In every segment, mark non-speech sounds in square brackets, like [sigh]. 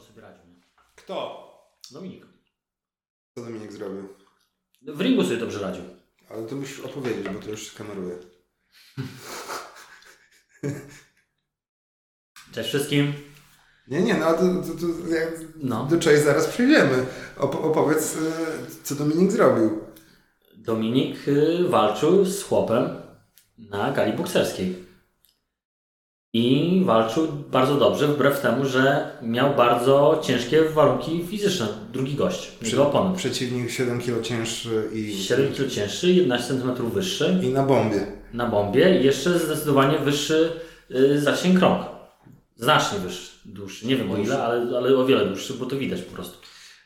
dobrze sobie radził. Nie? Kto? Dominik. Co Dominik zrobił? W ringu sobie dobrze radził. Ale to musisz opowiedzieć, bo to już kameruje. Cześć wszystkim. Nie, nie, no a to, to, to No. do czegoś zaraz przejdziemy. Op- opowiedz, y, co Dominik zrobił. Dominik y, walczył z chłopem na gali bokserskiej. I walczył bardzo dobrze, wbrew temu, że miał bardzo ciężkie warunki fizyczne. Drugi gość, jego oponent. Przeciwnik 7 kg cięższy i, 7 kg cięższy, 11 cm wyższy i na bombie. na bombie i jeszcze zdecydowanie wyższy y, zasięg rąk. Znacznie wyższy, dłuższy. Nie wiem o ile, ale, ale o wiele dłuższy, bo to widać po prostu.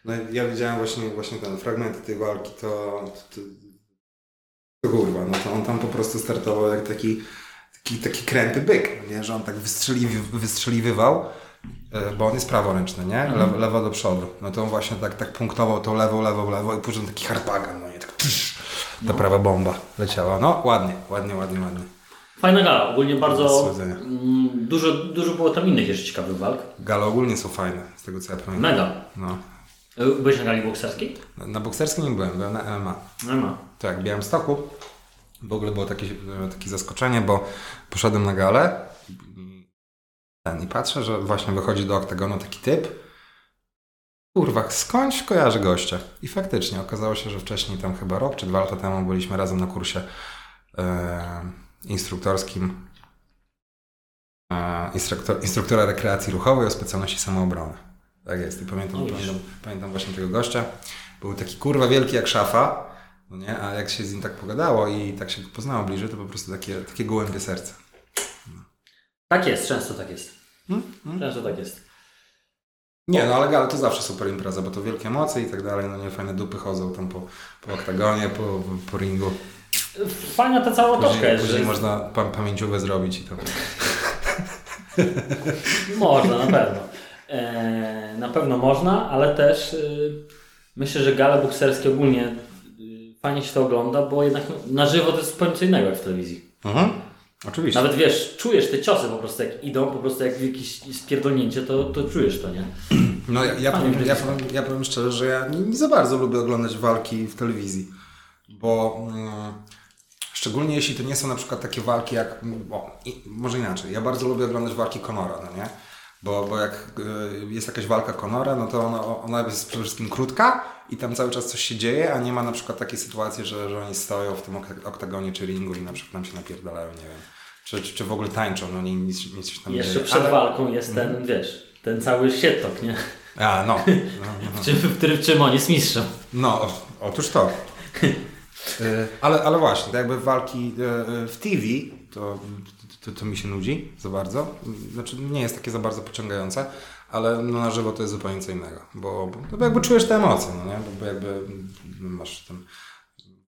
No ja widziałem właśnie, właśnie ten fragment tej walki, to, to, to kurwa, no to on tam po prostu startował jak taki, taki, taki krępy byk, nie? że on tak wystrzeliwi, wystrzeliwywał, e, bo on jest praworęczny, nie? Lewo, lewo do przodu. No to on właśnie tak, tak punktował tą lewą, lewą, lewą i później taki harpagan, no nie? Tak tysz, ta prawa bomba leciała. No ładnie, ładnie, ładnie, ładnie. Fajna gala, ogólnie bardzo mm, dużo, dużo było tam innych jeszcze ciekawych walk. Gale ogólnie są fajne, z tego co ja pamiętam. Mega. No. Y, Byłeś na gali bokserskiej? Na, na bokserskim nie byłem, byłem na MMA. Nie ma. Tak, w Białymstoku. W ogóle było takie, takie zaskoczenie, bo poszedłem na galę i, patrzę, że właśnie wychodzi do oktagonu taki typ. Kurwa, skądś kojarzy gościa. I faktycznie okazało się, że wcześniej, tam chyba rok czy dwa lata temu, byliśmy razem na kursie e, instruktorskim e, instruktor, instruktora rekreacji ruchowej o specjalności samoobrony. Tak jest. I pamiętam, pamiętam, pamiętam właśnie tego gościa. Był taki kurwa wielki jak szafa. No nie? A jak się z nim tak pogadało i tak się poznało bliżej, to po prostu takie, takie gołębie serce. Tak jest, często tak jest. Hmm? Hmm? Często tak jest. Nie, no ale gala to zawsze super impreza, bo to wielkie moce i tak dalej, no nie, fajne dupy chodzą tam po, po oktagonie, po, po ringu. Fajna ta cała otoczka Później, jest, później że można pa, pamięciówę zrobić i to. [laughs] można na pewno. E, na pewno można, ale też y, myślę, że gale bokserskie ogólnie fajnie się to ogląda, bo jednak na żywo to jest zupełnie co innego jak w telewizji. Mhm. Oczywiście. Nawet wiesz, czujesz te ciosy po prostu jak idą, po prostu jak jakieś spierdolnięcie, to, to czujesz to, nie? [clears throat] No ja, ja, powiem, ja, powiem, ja powiem szczerze, że ja nie, nie za bardzo lubię oglądać walki w telewizji, bo mm, szczególnie jeśli to nie są na przykład takie walki jak, o, i, może inaczej, ja bardzo lubię oglądać walki Conora, no nie? Bo, bo jak y, jest jakaś walka Conora, no to ona, ona jest przede wszystkim krótka i tam cały czas coś się dzieje, a nie ma na przykład takiej sytuacji, że, że oni stoją w tym ok- oktagonie czy ringu i na przykład tam się napierdalają, nie wiem. Czy, czy, czy w ogóle tańczą, no nie, nic, nic się tam jeszcze dzieje. przed Ale- walką jest ten, wiesz, ten cały sietok, nie? A, no. [laughs] no, no. W czym, w którym, w czym on jest mistrzem. No, o- otóż to. [laughs] Y, ale, ale właśnie, to jakby walki y, w TV, to, to, to mi się nudzi za bardzo. Znaczy nie jest takie za bardzo pociągające, ale no, na żywo to jest zupełnie co innego. Bo, bo, no, bo jakby czujesz te emocje, no nie? Bo, bo jakby masz ten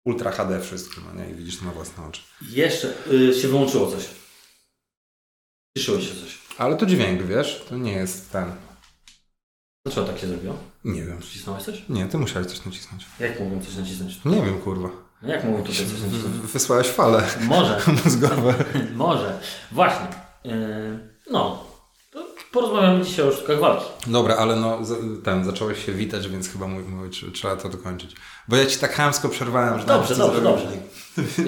ultra HD wszystko, no nie? I widzisz to na własne oczy. Jeszcze y, się wyłączyło coś. Cieszyło się coś. Ale to dźwięk, wiesz? To nie jest ten... Dlaczego tak się zrobiło? Nie wiem. Przycisnąłeś coś? Nie, ty musiałeś coś nacisnąć. Jak mogłem coś nacisnąć? Nie wiem, kurwa. No jak coś nacisnąć? W- Wysłałeś fale Może, [laughs] mózgowe. [laughs] może. Właśnie. Yy, no. To porozmawiamy dzisiaj o sztukach walki. Dobra, ale no ten, zacząłeś się witać, więc chyba tr- trzeba to dokończyć. Bo ja ci tak chamsko przerwałem, że Dobrze, dobrze, dobrze.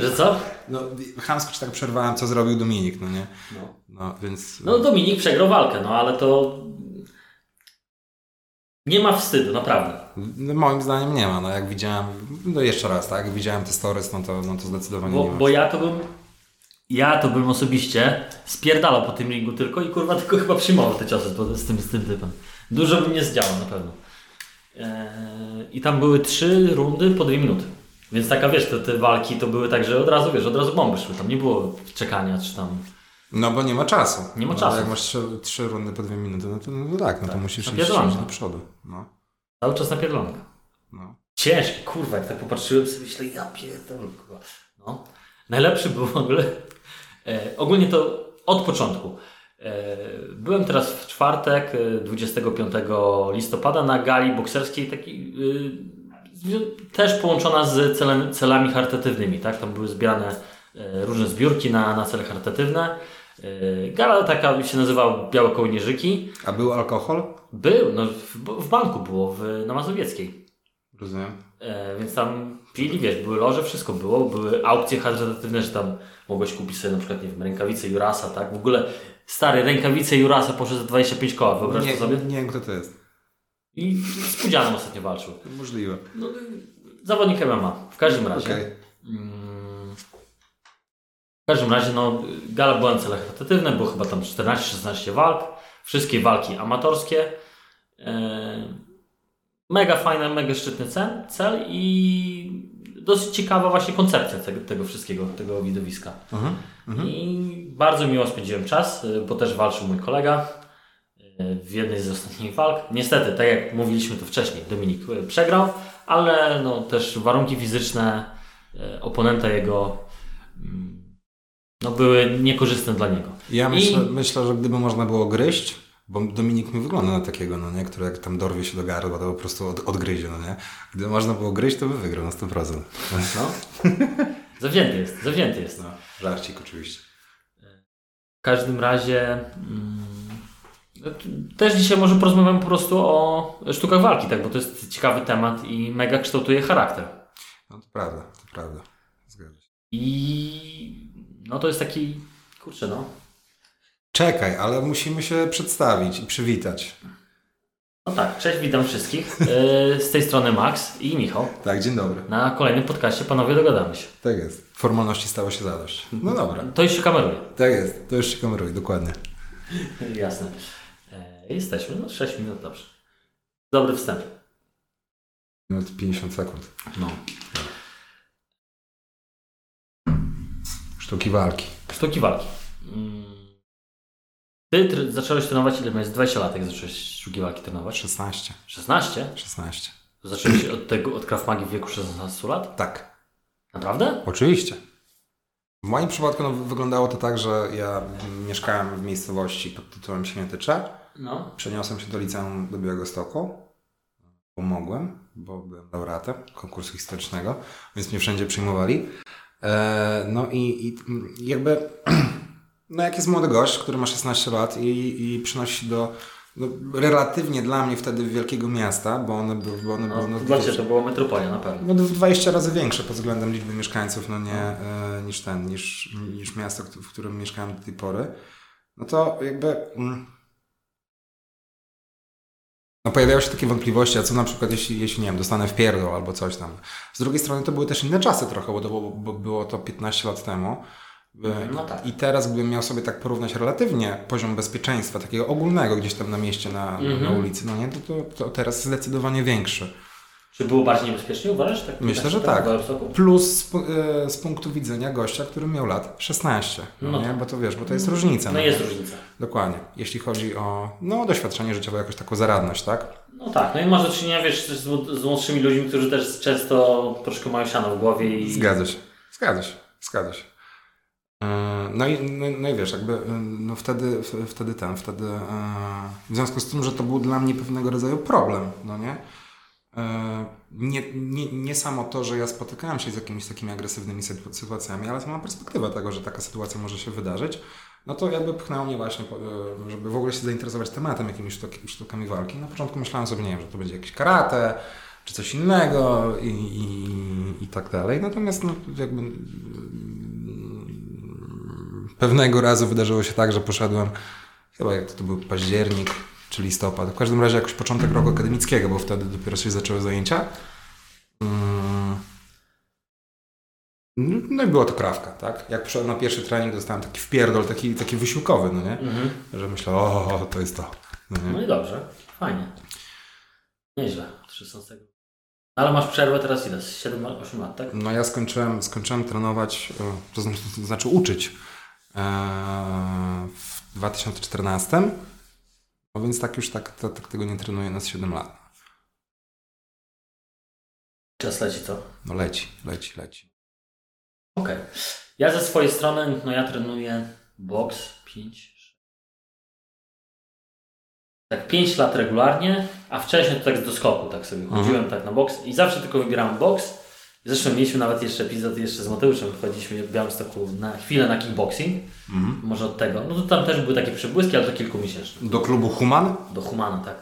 Że co? [laughs] No chamsko ci tak przerwałem, co zrobił Dominik, no nie? No. No więc... no Dominik przegrał walkę, no ale to... Nie ma wstydu, naprawdę. No, moim zdaniem nie ma, no jak widziałem, no jeszcze raz, tak, jak widziałem te stories, no to, no to zdecydowanie Bo, nie ma. bo ja to bym... Ja to bym osobiście spierdalał po tym ringu tylko i kurwa tylko chyba przyjmował te ciosy z, tym, z tym typem. Dużo bym nie zdziałał na pewno. Eee, I tam były trzy rundy po dwie minuty. Więc taka wiesz, te, te walki to były tak, że od razu wiesz, od razu bomby szły. Tam nie było czekania czy tam. No bo nie ma czasu. Nie ma no, czasu. Jak masz trzy, trzy rundy po dwie minuty, no to no tak, no to Tak, musisz iść, napierdolone. iść do przodu. No, Cały czas napierdolonka. no. Ciężkie, kurwa, jak tak popatrzyłem sobie, myślę, ja pierdolę, kurwa. No. Najlepszy był w ogóle, e, ogólnie to od początku. E, byłem teraz w czwartek, e, 25 listopada na gali bokserskiej, takiej, e, też połączona z celem, celami charytatywnymi, tak? Tam były zbierane e, różne zbiórki na, na cele charytatywne. Yy, Gala taka się nazywała Białe Kołnierzyki. A był alkohol? Był, no w, w banku było, w, na Mazowieckiej. Rozumiem. E, więc tam pili, wiesz, były loże, wszystko było, były aukcje charytatywne, że tam mogłeś kupić sobie na przykład, nie wiem, rękawice Jurasa, tak? W ogóle stary, rękawice Jurasa poszły za 25 koła, wyobraź nie, to sobie? Nie wiem kto to jest. I z Pudzianem ostatnio walczył. Możliwe. No, zawodnik MMA, w każdym razie. Okej. W każdym razie, no, gala była na celach charytatywne, było chyba tam 14-16 walk, wszystkie walki amatorskie. E, mega fajny, mega szczytny cel, cel i dosyć ciekawa właśnie koncepcja tego, tego wszystkiego, tego widowiska. Mhm. I bardzo miło spędziłem czas, y, bo też walczył mój kolega y, w jednej z ostatnich walk. Niestety, tak jak mówiliśmy to wcześniej, Dominik przegrał, ale no, też warunki fizyczne oponenta jego mm, no, były niekorzystne dla niego. Ja myślę, I- myślę, że gdyby można było gryźć, bo Dominik mi wygląda na takiego, no nie, który jak tam dorwie się do gardła, to po prostu od, odgryzie, no nie. Gdyby można było gryźć, to by wygrał na 100%. No. [laughs] zawzięty jest, zawzięty jest. No, żarcik oczywiście. W każdym razie mm, też dzisiaj może porozmawiamy po prostu o sztukach walki, tak, bo to jest ciekawy temat i mega kształtuje charakter. No to prawda, to prawda. Zgadza się. I no to jest taki, kurczę no, Czekaj, ale musimy się przedstawić i przywitać. no tak, cześć, witam wszystkich. Yy, [laughs] z tej strony Max i Michał. Tak, dzień dobry. Na kolejnym podcaście panowie dogadamy się. Tak jest. Formalności stało się zadość. No dobra. To już się kameruje. Tak jest. To już się kameruje, dokładnie. [laughs] Jasne. E, jesteśmy, no 6 minut, dobrze. Dobry wstęp. Minut 50 sekund. No. Sztuki walki. Sztuki walki. Mm. Ty zacząłeś trenować, ile miałeś? 20 lat, jak zacząłeś sztuki walki trenować? 16. 16? 16. Zacząłeś od tego, od Krav Magi w wieku 16 lat? Tak. Naprawdę? Oczywiście. W moim przypadku no, wyglądało to tak, że ja mieszkałem w miejscowości pod tytułem Śmiętycze. No. Przeniosłem się do liceum do Białegostoku. Pomogłem, bo byłem laureatem konkursu historycznego, więc mnie wszędzie przyjmowali. E, no i, i jakby, [clears throat] no jak jest młody gość, który ma 16 lat i, i przynosi się do no, relatywnie dla mnie wtedy wielkiego miasta, bo one były, bo one no były no, dla Ciebie to była metropolia na pewno. no, 20 razy większe pod względem liczby mieszkańców, no nie, e, niż ten, niż, niż miasto, w którym mieszkałem do tej pory. No to jakby. Mm, no pojawiały się takie wątpliwości, a co na przykład jeśli, jeśli nie wiem, dostanę w pierdol albo coś tam. Z drugiej strony to były też inne czasy trochę, bo, to, było- bo było to 15 lat temu. E, No tak. I teraz gdybym miał sobie tak porównać relatywnie poziom bezpieczeństwa, takiego ogólnego gdzieś tam na mieście, na, na Mhm. ulicy, no nie, to, to, to teraz zdecydowanie większy. Czy było bardziej niebezpiecznie, uważasz? Tak, Myślę, że tak. tak. Plus z, e, z punktu widzenia gościa, który miał lat 16. No, No nie? tak. Bo to wiesz, bo to jest różnica. No jest różnica. Dokładnie. Jeśli chodzi o no, doświadczenie życiowe, jakąś taką zaradność, tak? No tak, no i masz do czynienia, wiesz, z, z młodszymi ludźmi, którzy też często troszkę mają siano w głowie i... Zgadza się. Zgadza się. Zgadza się. E, No i, no, no i wiesz, jakby e, no wtedy, wtedy ten, wtedy w związku z tym, że to był dla mnie pewnego rodzaju problem, no nie? E, Nie, nie, nie samo to, że ja spotykałem się z jakimiś takimi agresywnymi sytu- sytuacjami, ale sama perspektywa tego, że taka sytuacja może się wydarzyć, no to jakby pchnęło mnie właśnie, e, żeby w ogóle się zainteresować tematem jakimiś sztuk, sztukami walki. Na początku myślałem sobie, nie wiem, że to będzie jakieś karate, czy coś innego i, i, i tak dalej. Natomiast no, jakby mm, pewnego razu wydarzyło się tak, że poszedłem, chyba jak to był październik czy listopad, w każdym razie jakoś początek roku akademickiego, bo wtedy dopiero się zaczęły zajęcia. Mm. No i była to krawka, tak? Jak przyszedłem na pierwszy trening, dostałem taki wpierdol, taki, taki wysiłkowy, no nie? Mhm. Że myślę, o, to jest to. No? No i dobrze, fajnie. Nieźle, od 16. Ale masz przerwę teraz ile? Z 7-8 lat, tak? No ja skończyłem, skończyłem trenować, e, to znaczy, to znaczy uczyć e, w 2014. No więc tak już tak, tak, tak tego nie trenuję na 7 lat. Czas leci co? No leci, leci, leci. Okej. Ja ze swojej strony, no ja trenuję boks 5. Tak 5 lat regularnie, a wcześniej to tak do skoku tak sobie Mhm. chodziłem tak na boks i zawsze tylko wybierałem boks Zresztą mieliśmy nawet jeszcze epizod jeszcze z Mateuszem, wchodziliśmy w Białymstoku na chwilę na kickboxing, może od tego. No to tam też były takie przebłyski, ale to kilkumiesięczne. Do klubu Human? Do Humana, tak.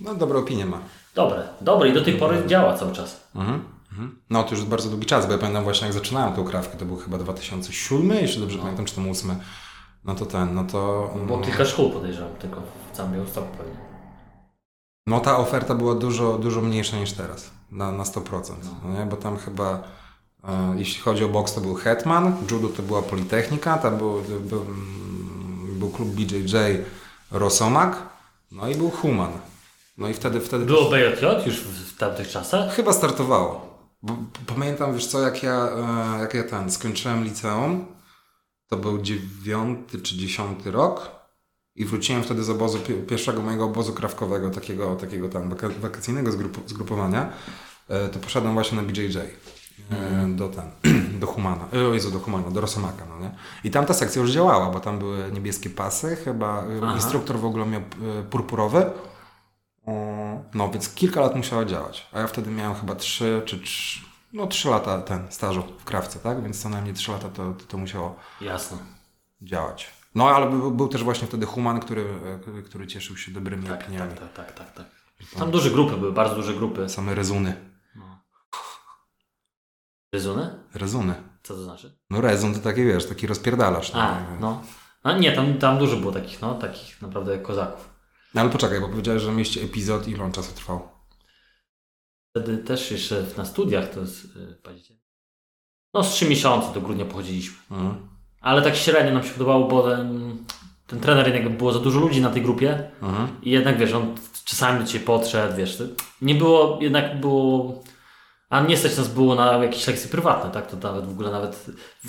No, dobre opinie ma. Dobre, dobre i do tej pory działa cały czas. Mhm. mhm. No to już bardzo długi czas, bo ja pamiętam właśnie jak zaczynałem tą krawkę, to był chyba 2007, jeśli dobrze pamiętam, czy to 2008. No to ten, no to... Było kilka szkół podejrzewam, tylko w całym Białymstoku pewnie. No ta oferta była dużo, dużo mniejsza niż teraz, na, na 100%, no. nie? bo tam chyba, e, jeśli chodzi o boks, to był Hetman, judo to była Politechnika, tam był, był, mm, był klub BJJ Rosomak, no i był Human. No i wtedy, wtedy Było BJJ już w, w tamtych czasach? chyba startowało. Bo, pamiętam, wiesz co, jak ja, e, jak ja ten, skończyłem liceum, to był dziewiąty czy dziesiąty rok i wróciłem wtedy z obozu, pi- pierwszego mojego obozu krawkowego, takiego, takiego tam waka- wakacyjnego zgrup, zgrupowania, e, to poszedłem właśnie na BJJ. e, Do ten, [clears throat] do Humana, e, o Jezu, do Humana, do Rosomaka, no nie? I tam ta sekcja już działała, bo tam były niebieskie pasy, chyba Aha. instruktor w ogóle miał purpurowy, no, więc kilka lat musiała działać. A ja wtedy miałem chyba 3 czy 3, no 3 lata ten stażu w krawce, tak? Więc co najmniej 3 lata to, to, to musiało Jasno. działać. No, ale był, był też właśnie wtedy Human, który, e, który cieszył się dobrymi Tak, opiniami. tak, tak, tak, tak, tak. Tam duże grupy były, bardzo duże grupy. Same rezuny. Ryzuny? Rezuny. Co to znaczy? No rezun to taki, wiesz, taki rozpierdalasz. no. A, no. A nie, tam, tam dużo było takich, no, takich naprawdę kozaków. No, ale poczekaj, bo powiedziałeś, że mieście epizod, ile on czasu trwał? Wtedy też jeszcze na studiach to jest yy, październik. No z trzy miesiące do grudnia pochodziliśmy. Mhm. Ale tak średnio nam się podobało, bo ten, ten trener jednak było za dużo ludzi na tej grupie Mhm. i jednak wiesz, on czasami do Ciebie podszedł, wiesz, nie było, jednak było, a nie stać nas było na jakieś lekcje prywatne, tak, to nawet w ogóle nawet,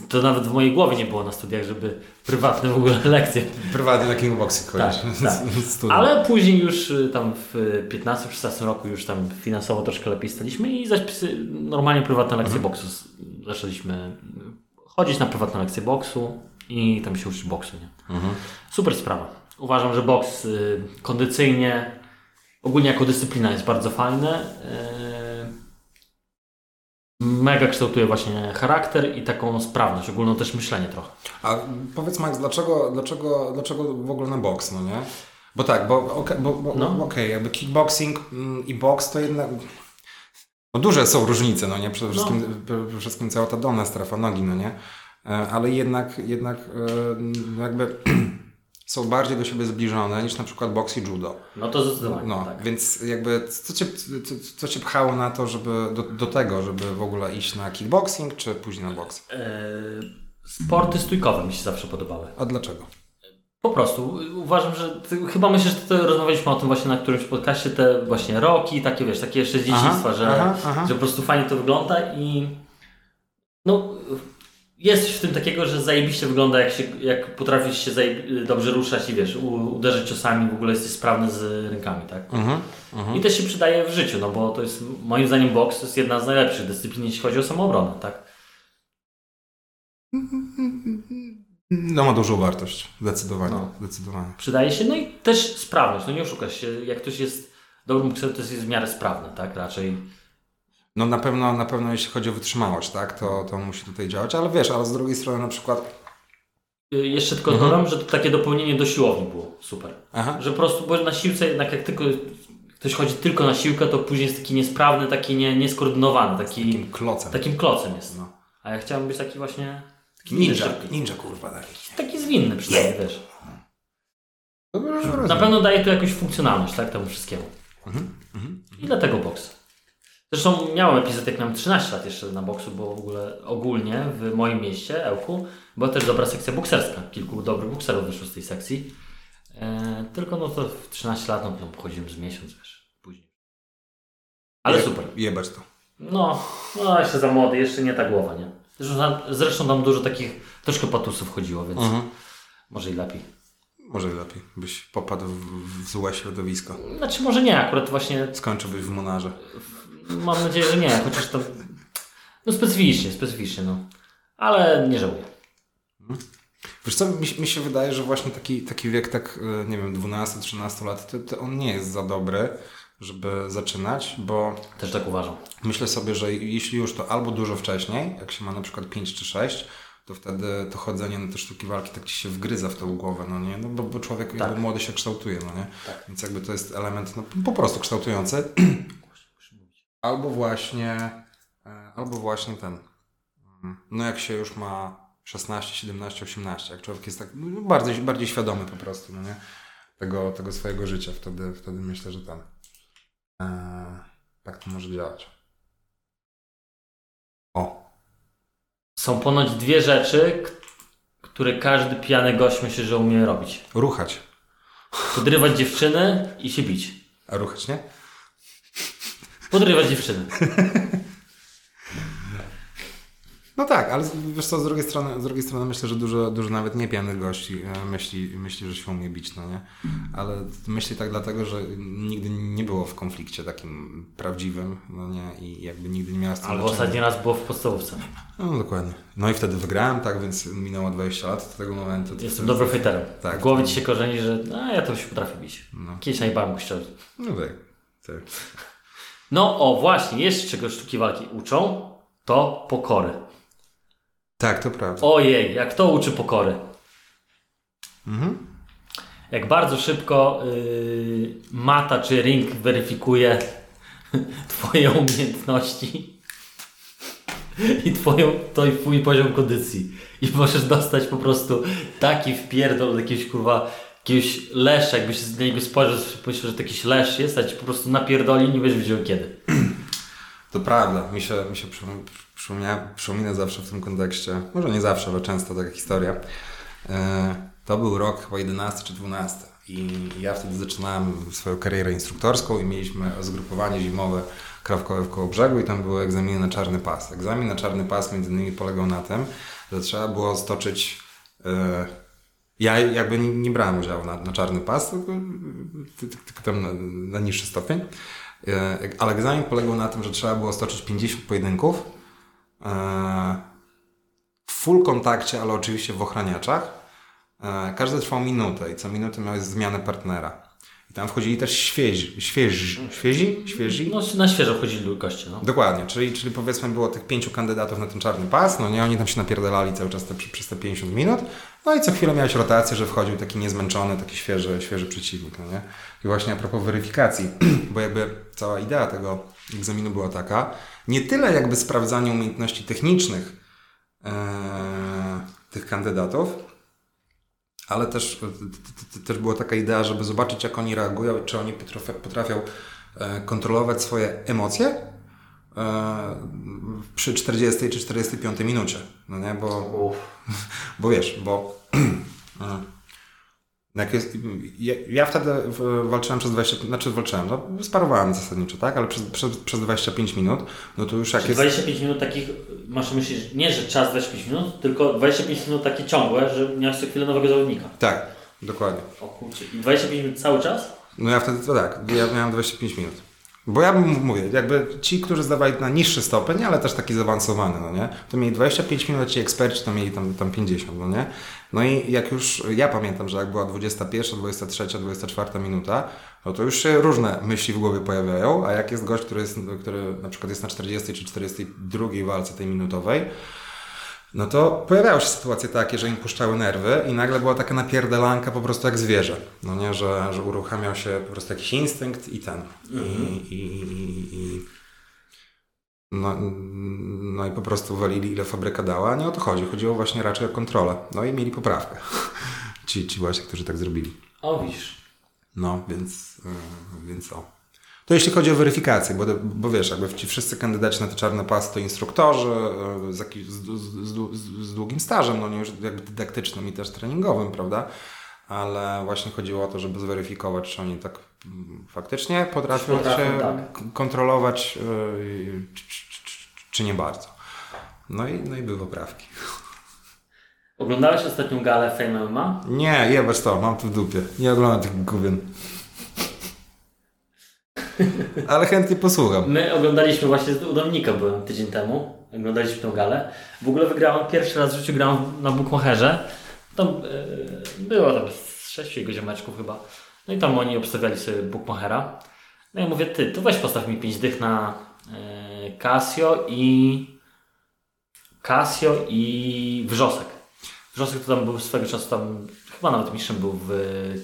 to nawet w mojej głowie nie było na studiach, żeby prywatne w ogóle lekcje Prywatnie na Kingboxie kojarzysz. tak. [laughs] Ale później już y, tam w 15-16 roku już tam finansowo troszkę lepiej staliśmy i zapisy, normalnie prywatne lekcje boksu. z- Zaczęliśmy chodzić na prywatne lekcje boksu i tam się uczyć boksu. Nie? Super sprawa. Uważam, że boks y, kondycyjnie, ogólnie jako dyscyplina jest bardzo fajny. Y, mega kształtuje właśnie charakter i taką sprawność, ogólną też myślenie trochę. A powiedz Max, dlaczego, dlaczego, dlaczego w ogóle na boks, no nie? Bo tak, bo, oka- bo, bo No. okej, jakby kickboxing mm, i boks to jednak... No duże są różnice, no nie? Przede wszystkim, przede wszystkim cała ta dolna strefa nogi, no nie? E, Ale jednak, jednak e, jakby [clears throat] są bardziej do siebie zbliżone niż na przykład boks i judo. No to zdecydowanie. No, tak. więc jakby co cię, co, co cię pchało na to, żeby do, do tego, żeby w ogóle iść na kickboxing, czy później na boks? E, sporty stójkowe mi się zawsze podobały. A dlaczego? Po prostu uważam, że ty, chyba myślę, że to rozmawialiśmy o tym właśnie na którymś podcaście, te właśnie roki, takie wiesz, takie jeszcze z dzieciństwa, Aha, że, aha, aha. że po prostu fajnie to wygląda i no jest coś w tym takiego, że zajebiście wygląda jak, się, jak potrafisz się dobrze ruszać i wiesz, u, uderzyć ciosami, w ogóle jesteś sprawny z rękami, tak? Mhm. I też się przydaje w życiu, no bo to jest moim zdaniem boks to jest jedna z najlepszych dyscyplin, jeśli chodzi o samoobronę, tak? [laughs] No ma dużą wartość, zdecydowanie. No. zdecydowanie. Przydaje się, no i też sprawność, no nie oszukasz się, jak ktoś jest dobrym bokserem, to jest w miarę sprawny, tak? Raczej No na pewno, na pewno jeśli chodzi o wytrzymałość, tak, to, to musi tutaj działać, ale wiesz, ale z drugiej strony na przykład... Y, Jeszcze tylko dodam, że to takie dopełnienie do siłowni było super. Aha. Że po prostu, bo na siłce jednak jak tylko ktoś chodzi tylko na siłkę, to później jest taki niesprawny, taki nie, nieskoordynowany, taki, Takim klocem. takim klocem jest. No. A ja chciałem być taki właśnie ninja, ninja kurwa taki. Taki zwinny przynajmniej, wiesz. Dobrze, że Na rozumiem. pewno daje to jakąś funkcjonalność, tak, temu wszystkiemu. Mhm, mhm. I dlatego boks. Zresztą miałem epizod, jak miałem 13 lat jeszcze na boksu, bo w ogóle ogólnie w moim mieście, Ełku, była też dobra sekcja bokserska. Kilku dobrych bokserów wyszło z tej sekcji. E, tylko no to w 13 lat, no to chodziłem z miesiąc, wiesz, później. Ale Je- super. Jebać to. No, no jeszcze za młody, jeszcze nie ta głowa, nie? Zresztą tam, zresztą tam dużo takich, troszkę patusów chodziło, więc Mhm. może i lepiej. Może lepiej, byś popadł w, w złe środowisko. Znaczy może nie, akurat właśnie Skończyłbyś w monarze. Mam nadzieję, że nie, chociaż to. No specyficznie, specyficznie, no. Ale nie żałuję. Wiesz co, mi, mi się wydaje, że właśnie taki, taki wiek, tak, e, nie wiem, 12-13 lat, to, to on nie jest za dobry, żeby zaczynać, bo Też tak uważam. myślę sobie, że jeśli już to albo dużo wcześniej, jak się ma na przykład 5 czy 6, to wtedy to chodzenie na te sztuki walki tak ci się wgryza w tą głowę, no nie? No bo, bo człowiek Tak. młody się kształtuje, no nie? Tak. Więc jakby to jest element no, po prostu kształtujący. [clears throat] Albo właśnie, e, albo właśnie ten, no jak się już ma 16, 17, 18, jak człowiek jest tak no, bardziej, bardziej świadomy po prostu, no nie? Tego, tego swojego życia, wtedy, wtedy myślę, że ten, e, tak to może działać. O, Są ponoć dwie rzeczy, które każdy pijany gość myśli, że umie robić. ruchać. Podrywać dziewczyny i się bić. A ruchać nie? Podrywać dziewczyny. [laughs] No tak, ale wiesz co, z drugiej strony, z drugiej strony myślę, że dużo, dużo nawet niepijanych gości e, myśli, myśli, że się umie bić, no nie? Ale myśli tak dlatego, że nigdy nie było w konflikcie takim prawdziwym, no nie? I jakby nigdy nie miała z tym Albo do ostatni raz było w podstawówce. No dokładnie. No i wtedy wygrałem, tak, więc minęło 20 lat od tego momentu. Jestem dobrym fighterem. Tak. W głowie ci się korzeni, że a, ja to się potrafię bić. No, Kiedyś najbałem kościoły. no tak. tak. No o, właśnie, jeszcze czego sztuki walki uczą, to pokory. Tak, to prawda. Ojej, jak to uczy pokory. Mhm. Jak bardzo szybko yy, mata czy ring weryfikuje [laughs] Twoje umiejętności i twoją, twój poziom kondycji. I możesz dostać po prostu taki wpierdol od jakiegoś kurwa, jakiegoś lesza, jakbyś z niego spojrzał, myślę, że to jakiś lesz jest, a ci po prostu napierdoli i nie wiesz wiedział kiedy. To prawda, mi się, mi się przypomina, przypomina, zawsze w tym kontekście, może nie zawsze, ale często taka historia. E, to był rok chyba 11 czy 12 i ja wtedy zaczynałem swoją karierę instruktorską i mieliśmy zgrupowanie zimowe krawkowe w Kołobrzegu i tam były egzaminy na czarny pas. Egzamin na czarny pas między innymi polegał na tym, że trzeba było stoczyć e, ja jakby nie, brałem udziału na, na czarny pas, tylko, tylko, tam na, na niższy stopień. E, Ale egzamin polegał na tym, że trzeba było stoczyć 50 pojedynków w full kontakcie, ale oczywiście w ochraniaczach. E, Każdy trwał minutę i co minutę miałeś zmianę partnera. I tam wchodzili też świezi, świeży, świezi, świezi, No na świeżo chodzili goście, no. Dokładnie, czyli, czyli powiedzmy było tych pięciu kandydatów na ten czarny pas, no nie, oni tam się napierdalali cały czas te, przez te 50 minut, no i co chwilę miałeś rotację, że wchodził taki niezmęczony, taki świeży, świeży przeciwnik, no nie? I właśnie a propos weryfikacji, [clears throat] bo jakby cała idea tego egzaminu była taka, nie tyle jakby sprawdzanie umiejętności technicznych e, tych kandydatów, ale też, też była taka idea, żeby zobaczyć, jak oni reagują czy oni potrafią, potrafią e, kontrolować swoje emocje e, przy 40 czy 45 minucie. No nie, bo, bo wiesz, bo [clears throat] e, jak jest, ja, ja wtedy walczyłem przez 20, znaczy walczyłem, no sparowałem zasadniczo, tak, ale przez, przez, przez 25 minut, no to już jak Czyli jest... 25 minut takich, masz że nie, że czas 25 minut, tylko 25 minut takie ciągłe, że miałeś co chwilę nowego zawodnika. Tak, dokładnie. O kurczę. I 25 minut cały czas? No ja wtedy to tak, ja miałem 25 minut. Bo ja bym mówię, jakby ci, którzy zdawali na niższy stopień, ale też taki zaawansowany, no nie? To mieli 25 minut, a ci eksperci to mieli tam, tam 50, no nie? No i jak już, ja pamiętam, że jak była 21, 23, 24 minuta, no to już się różne myśli w głowie pojawiają, a jak jest gość, który, jest, który na przykład jest na 40 czy 42 walce tej minutowej, no to pojawiały się sytuacje takie, że im puszczały nerwy i nagle była taka napierdalanka po prostu jak zwierzę. No nie, że, że uruchamiał się po prostu jakiś instynkt i ten. I, i, i, i no, no i po prostu walili ile fabryka dała, a nie o to chodzi. Chodziło właśnie raczej o kontrolę. No i mieli poprawkę. [laughs] Ci, ci właśnie, którzy tak zrobili. O, widzisz. No, więc, yy, więc o. To jeśli chodzi o weryfikację, bo, bo wiesz, jakby ci wszyscy kandydaci na te czarne pasy to instruktorzy yy, z, jakiś, z, z, z, długim stażem, no nie już jakby dydaktycznym i też treningowym, prawda? Ale właśnie chodziło o to, żeby zweryfikować, czy oni tak faktycznie potrafią, Potrafią, się tak. kontrolować, yy, czy, czy, czy, czy nie bardzo. No i, no i były poprawki. [laughs] Oglądałeś ostatnią galę Fame MMA? Nie, jebać to, mam to w dupie. Nie oglądam tych gówien. [laughs] Ale chętnie posłucham. My oglądaliśmy właśnie, u Dominika byłem tydzień temu, oglądaliśmy tę galę. W ogóle wygrałem, pierwszy raz w życiu grałem na Bookmacherze. Tam yy, było tam z sześciu jego ziomeczków chyba. No i tam oni obstawiali sobie Bookmachera. No ja mówię, ty, to weź postaw mi 5 dych na e, Casio i Casio i Wrzosek. Wrzosek to tam był swego czasu tam, chyba nawet mistrzem był w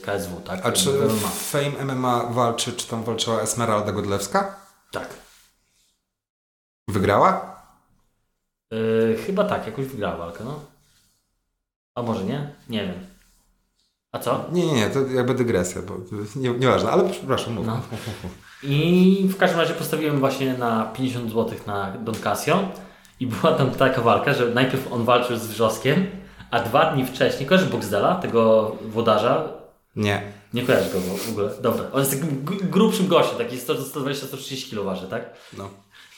KSW, tak? A czy W Fame MMA walczy, czy tam walczyła Esmeralda Godlewska? Tak. Wygrała? E, chyba tak, jakoś wygrała walkę, no. A może nie? Nie wiem. A co? Nie, nie, nie, to jakby dygresja, bo nie, nieważne, ale przepraszam, mów. No. I w każdym razie postawiłem właśnie na 50 zł na Don Casio i była tam taka walka, że najpierw on walczył z Wrzoskiem, a dwa dni wcześniej, kojarzysz Boxdela, tego włodarza? Nie. Nie kojarzysz go w ogóle. Dobra, on jest takim grubszym gościem, taki 120-130 kg waży, tak? No.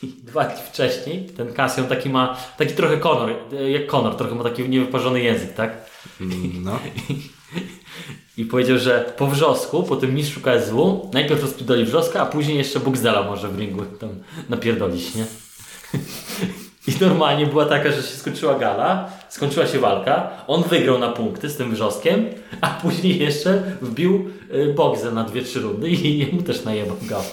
I dwa dni wcześniej ten Casio taki ma, taki trochę Conor, jak Conor, trochę ma taki niewyparzony język, tak? Mm, No. [laughs] I powiedział, że po wrzosku, po tym mistrzu KSW, najpierw rozpierdoli wrzoska, a później jeszcze Boxdela może w ringu tam napierdolić, nie? [laughs] I normalnie była taka, że się skończyła gala, skończyła się walka, on wygrał na punkty z tym wrzoskiem, a później jeszcze wbił y, Boxel na 2-3 rundy i jemu też najebał gal.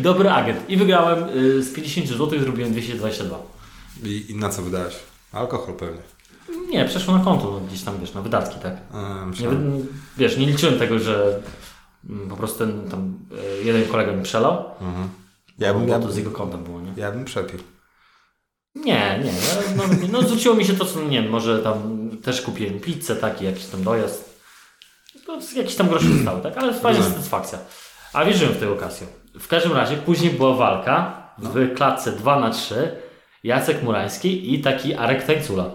Dobry agent. I wygrałem y, z 50 zł, zrobiłem 222. I, I na co wydałeś? Alkohol pewnie. Nie, przeszło na konto, no, gdzieś tam, wiesz, na wydatki, tak? Nie, wiesz, nie liczyłem tego, że mm, po prostu ten tam e, jeden kolega mi przelał, Mhm. Ja bym, ja, to z jego konta było, nie? ja bym przepił. Nie, nie, no, no, no zwróciło mi się to, co, nie wiem, może tam też kupiłem pizzę, taki jakiś tam dojazd, z- jakieś tam grosze zostały, tak? Ale fajna Rozumiem. satysfakcja. A wierzyłem w tę okazję. W każdym razie później była walka w klatce 2 na 3 Jacek Murański i taki Arek Tańcula.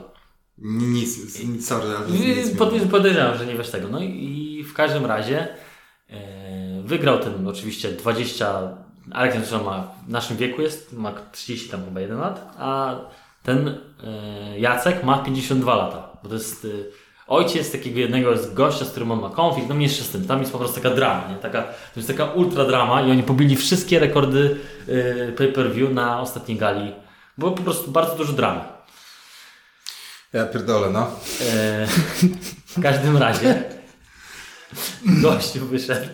Nic, nic sorry, nic, Pod, podejrzewam, że nie wiesz tego. No i w każdym razie e, wygrał ten oczywiście 20. Arek Tańcula ma w naszym wieku jest, ma 30 tam chyba 1 lat, a ten e, Jacek ma 52 lata. Bo to jest e, ojciec takiego jednego z gościa, z którym on ma konflikt, no mniejszy z tym. Tam jest po prostu taka drama, nie? Taka, to jest taka ultra drama i oni pobili wszystkie rekordy pay-per-view na ostatniej gali. Było po prostu bardzo dużo dramy. Ja pierdolę, no. E, [laughs] w każdym razie gościu wyszedł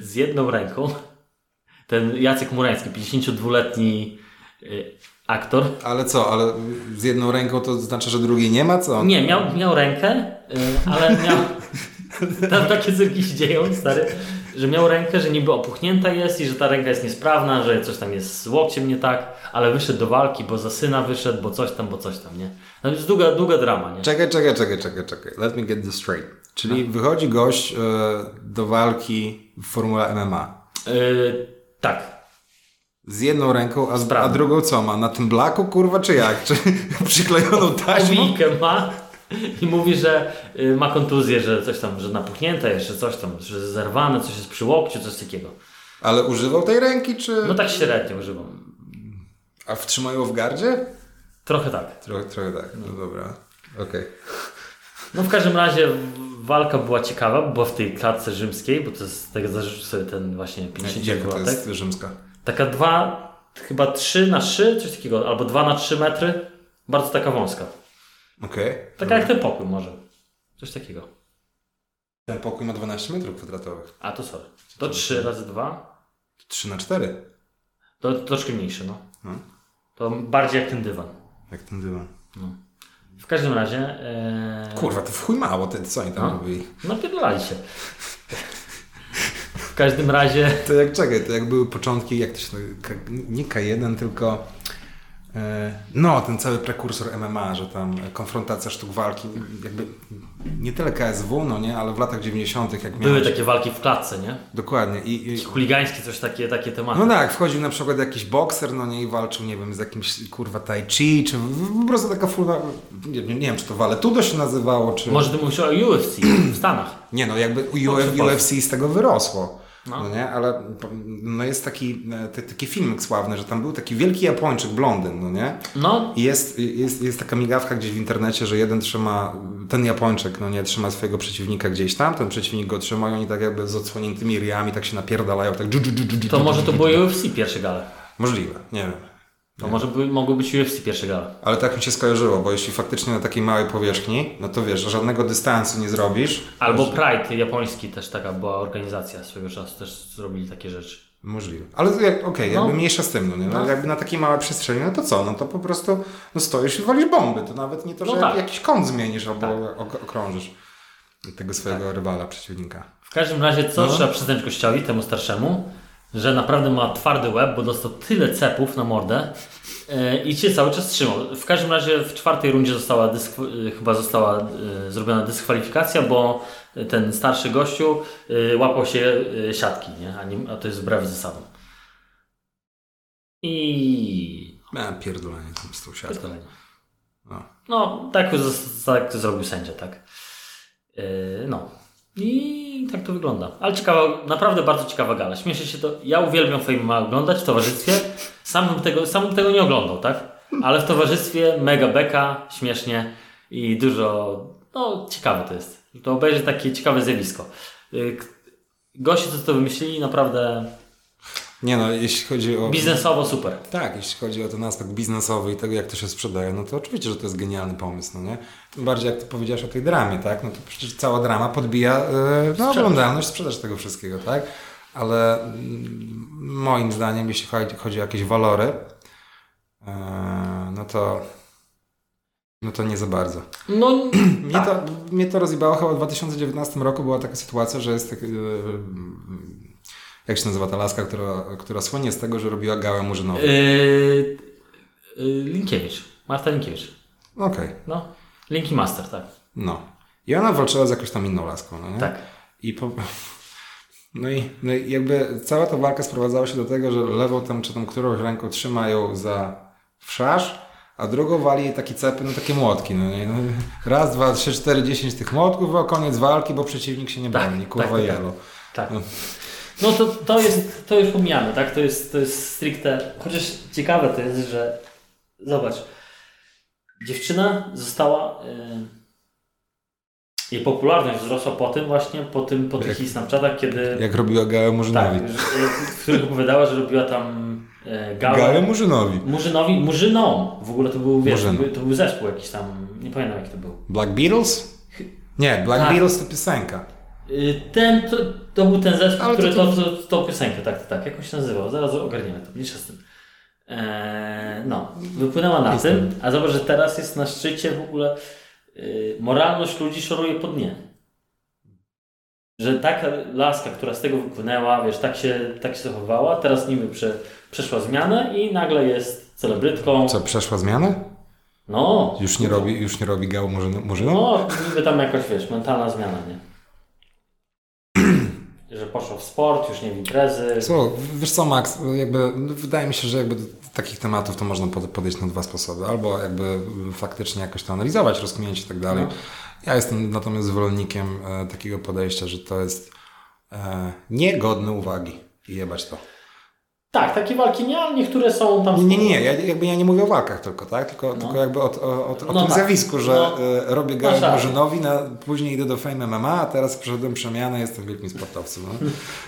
z jedną ręką. Ten Jacek Murański, 52-letni e, aktor. Ale co, ale z jedną ręką to znaczy, że drugiej nie ma, co? Nie, miał, miał rękę, e, ale miał... [laughs] Tam takie cyrki się dzieją, stary, że miał rękę, że niby opuchnięta jest i że ta ręka jest niesprawna, że coś tam jest z łokciem nie tak, ale wyszedł do walki, bo za syna wyszedł, bo coś tam, bo coś tam, nie? No jest długa, długa drama, nie? Czekaj, czekaj, czekaj, czekaj, czekaj. Let me get this straight. Czyli wychodzi gość e, do walki w formule MMA. E, tak, Z jedną ręką, a, z, a drugą co ma? Na tym blaku, kurwa, czy jak? Czy [laughs] przyklejoną taśmą? Owijkę ma [laughs] i mówi, że y, ma kontuzję, że coś tam, że napuchnięte jeszcze, coś tam, że zerwane, coś jest przy łokciu, coś takiego. Ale używał tej ręki, czy... No tak średnio używam. A wtrzymał ją w gardzie? Trochę tak. Trochę, trochę tak, no dobra. Okej. [laughs] No w każdym razie walka była ciekawa, bo w tej klatce rzymskiej, bo to jest, tego zarzucił sobie ten właśnie 50 Jaka to jest rzymska? Taka dwa, chyba 3 na 3, coś takiego, albo 2 na 3 metry. Bardzo taka wąska. Okej. Taka jak ten pokój może. Coś takiego. Ten pokój ma 12 metrów kwadratowych. A to sorry. To 3 razy 2. 3 na 4. To troszkę mniejsze, no. No. To bardziej jak ten dywan. Jak ten dywan. W każdym razie. E... Kurwa, to w chuj mało, ty, co oni tam No. robili? Napierdolali się. W każdym razie. To jak, czekaj, to jak były początki, jak to się, nie K1, tylko no, ten cały prekursor MMA, że tam konfrontacja sztuk walki, jakby nie tyle KSW, no nie, ale w latach 90. jak Były miałeś... takie walki w klatce, nie? Dokładnie. I, i, Chuligańskie, coś takie, takie tematy. no tak, wchodził na przykład jakiś bokser, no nie, i walczył, nie wiem, z jakimś kurwa tai chi, czy po prostu taka furwa, nie, nie, nie wiem, czy to Valetudo się nazywało, czy... Może ty mówisz o UFC w Stanach. Nie no, jakby. UFC z tego wyrosło. No. No. nie, ale no jest taki, e, t- taki filmik sławny, że tam był taki wielki Japończyk, blondyn, no nie? No, I jest, jest, jest taka migawka gdzieś w internecie, że jeden trzyma, ten Japończyk, no nie, trzyma swojego przeciwnika gdzieś tam, ten przeciwnik go trzyma i oni tak jakby z odsłoniętymi ryjami tak się napierdalają, tak dżu, dżu, dżu, dżu, to może to było UFC pierwsze gale. Możliwe, nie wiem. To może by, mogło być UFC pierwsze gala. Ale tak mi się skojarzyło, bo jeśli faktycznie na takiej małej powierzchni, no to wiesz, żadnego dystansu nie zrobisz. Albo Pride japoński też taka była organizacja swego czasu, też zrobili takie rzeczy. Możliwe. Ale okej, No. jakby mniejsza z tym, no, nie? no, No. jakby na takiej małej przestrzeni, no to co? No to po prostu no stoisz i walisz bomby. To nawet nie to, że No tak. jakiś kąt zmienisz albo ok- okrążysz tego swojego rywala, przeciwnika. W każdym razie, co No. trzeba przyznać gościowi, temu starszemu, że naprawdę ma twardy łeb, bo dostał tyle cepów na mordę e, i się cały czas trzymał. W każdym razie w czwartej rundzie została e, chyba została e, zrobiona dyskwalifikacja, bo ten starszy gościu e, łapał się e, siatki, nie? A, nie, a to jest wbrew zasadom. I... A, pierdolenie tam z tą siatką. No. No, tak, tak to zrobił sędzia, tak. No. I tak to wygląda. Ale ciekawa, naprawdę bardzo ciekawa gala. Śmieszę się to. Ja uwielbiam Fame oglądać w towarzystwie. Sam bym tego, sam bym tego nie oglądał, tak? Ale w towarzystwie mega beka, śmiesznie i dużo. No, ciekawe to jest. To obejrzeć takie ciekawe zjawisko. K- Goście, co to wymyślili, naprawdę Nie no, jeśli chodzi o... biznesowo super. Tak, jeśli chodzi o ten aspekt biznesowy i tego, jak to się sprzedaje, no to oczywiście, że to jest genialny pomysł, no nie? Tym bardziej, jak ty powiedziałeś o tej dramie, tak? No to przecież cała drama podbija e, no, oglądalność, sprzedaż tego wszystkiego, tak? Ale mm, moim zdaniem, jeśli chodzi, chodzi o jakieś walory, e, no to no to nie za bardzo. No, [clears throat] Mnie, tak. to, mnie to rozjebało chyba w 2019 roku była taka sytuacja, że jest tak, e, jak się nazywa ta laska, która, która słynie z tego, że robiła gałę murzynową. Yy, yy, Linkiewicz. Marta Linkiewicz. Okej. No. Linki Master, tak. No. I ona walczyła z jakąś tam inną laską, no nie? Tak. I po... No i, no i jakby cała ta walka sprowadzała się do tego, że lewą tam czy tam którąś ręką trzyma ją za wszasz, a drugą wali jej takie cepy, no takie młotki, no nie? No, raz, dwa, trzy, cztery, dziesięć tych młotków, a koniec walki, bo przeciwnik się nie Tak, broni, tak, kurwa tak, jelo. Tak. No. No to, to jest, to już pomijamy, tak? To jest, to jest stricte, chociaż ciekawe to jest, że zobacz, dziewczyna została, yy, jej popularność wzrosła po tym właśnie, po tym, po tych Jak- Snapchatach, kiedy, Jak robiła gałę Murzynowi. tak, w których opowiadała, że robiła tam yy, gałę. Gałę Murzynowi. Murzynowi, Murzyną. W ogóle to był, wiesz, to był, to był zespół jakiś tam, nie pamiętam jaki to był. Black Beatles? Nie, Black Tak. Beatles to piosenka. Y, Ten, to, to był ten zespół, Ale który to- to, to, to, piosenkę, tak, tak, tak, jak on się nazywał, zaraz ogarniemy to, mniejsza z tym. Eee, no, wypłynęła na tym, a zobacz, że teraz jest na szczycie w ogóle y, moralność ludzi szoruje po dnie. Że taka laska, która z tego wypłynęła, wiesz, tak się, tak się zachowała, teraz niby prze, przeszła zmianę i nagle jest celebrytką. Co, przeszła zmianę? No, Już nie robi, już nie robi gału Murzyn- Murzyną? No, niby tam jakoś, wiesz, mentalna zmiana, nie? Że poszło w sport, już nie w imprezy. Wiesz co Max, jakby no, wydaje mi się, że jakby do takich tematów to można pod- podejść na dwa sposoby. Albo jakby faktycznie jakoś to analizować, rozkminiać i tak dalej. No. Ja jestem natomiast zwolennikiem e, takiego podejścia, że to jest e, niegodne uwagi i jebać to. Tak, takie walki nie, ale niektóre są tam... Nie, nie, nie, ja, jakby ja nie mówię o walkach tylko, tak? Tylko, No. tylko jakby o, o, o, o No tym tak. zjawisku, że No. e, robię Masz rację. Murzynowi, na, później idę do Fame MMA, a teraz przeszedłem przemianę, jestem wielkim sportowcem. No,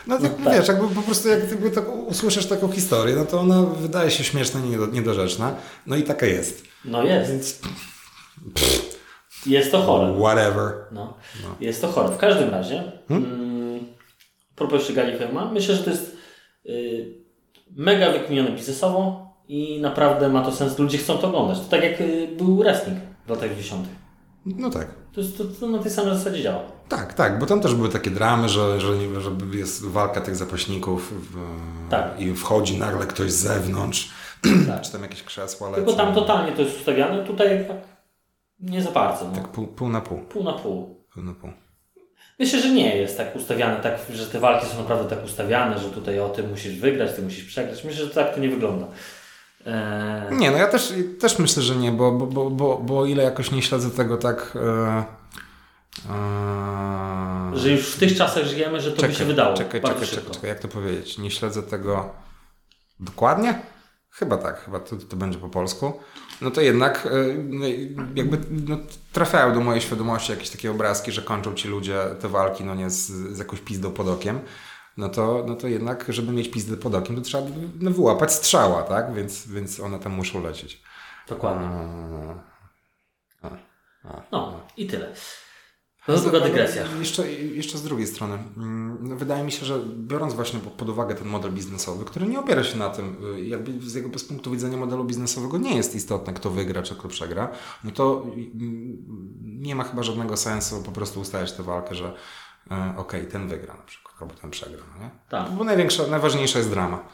no to tak. wiesz, jakby po prostu jak jakby tak usłyszysz taką historię, no to ona wydaje się śmieszna, niedo, niedorzeczna, no i taka jest. No jest. Więc Jest to chore. whatever. No. Jest to chore. W każdym razie, mm, propos jeszcze Gali Fema, myślę, że to jest y, mega wykminione biznesowo i naprawdę ma to sens. Ludzie chcą to oglądać. To tak jak y, był wrestling w latach 10. No tak. To, to, to na tej samej zasadzie działa. Tak, tak, bo tam też były takie dramy, że, że, że jest walka tych zapaśników w, Tak. i wchodzi nagle ktoś z zewnątrz, [clears throat] Tak. czy tam jakieś krzesła lecą. Tylko tam totalnie to jest ustawiane, tutaj tak nie za bardzo. No. Tak pół, pół na pół. Pół na pół. Pół na pół. Myślę, że nie jest tak ustawiane, tak, że te walki są naprawdę tak ustawiane, że tutaj o tym musisz wygrać, ty musisz przegrać. Myślę, że tak to nie wygląda. Eee, Nie, no ja też, też myślę, że nie, bo, bo, bo, bo, bo ile jakoś nie śledzę tego tak... E, e, że już w tych czasach żyjemy, że to by się wydało. Czekaj, czekaj, szybko. czekaj, czekaj, jak to powiedzieć? Nie śledzę tego dokładnie? Chyba tak, chyba to, to będzie po polsku. No to jednak e, no, jakby no, trafiają do mojej świadomości jakieś takie obrazki, że kończą ci ludzie te walki no nie z, z jakąś pizdą pod okiem. no to, no to jednak, żeby mieć pizdę pod okiem, to trzeba no, wyłapać strzała, tak? Więc, więc one tam muszą lecieć. Dokładnie. A, a. No i tyle. To jest długa dygresja. Jeszcze, jeszcze z drugiej strony, mm, wydaje mi się, że biorąc właśnie pod- uwagę ten model biznesowy, który nie opiera się na tym, y, jakby z, jakby z punktu widzenia modelu biznesowego nie jest istotne, kto wygra czy kto przegra, no to mm, nie ma chyba żadnego sensu po prostu ustawiać tę walkę, że okej, ten wygra na przykład, albo ten przegra, no nie? Tak. Bo największa, najważniejsza jest drama,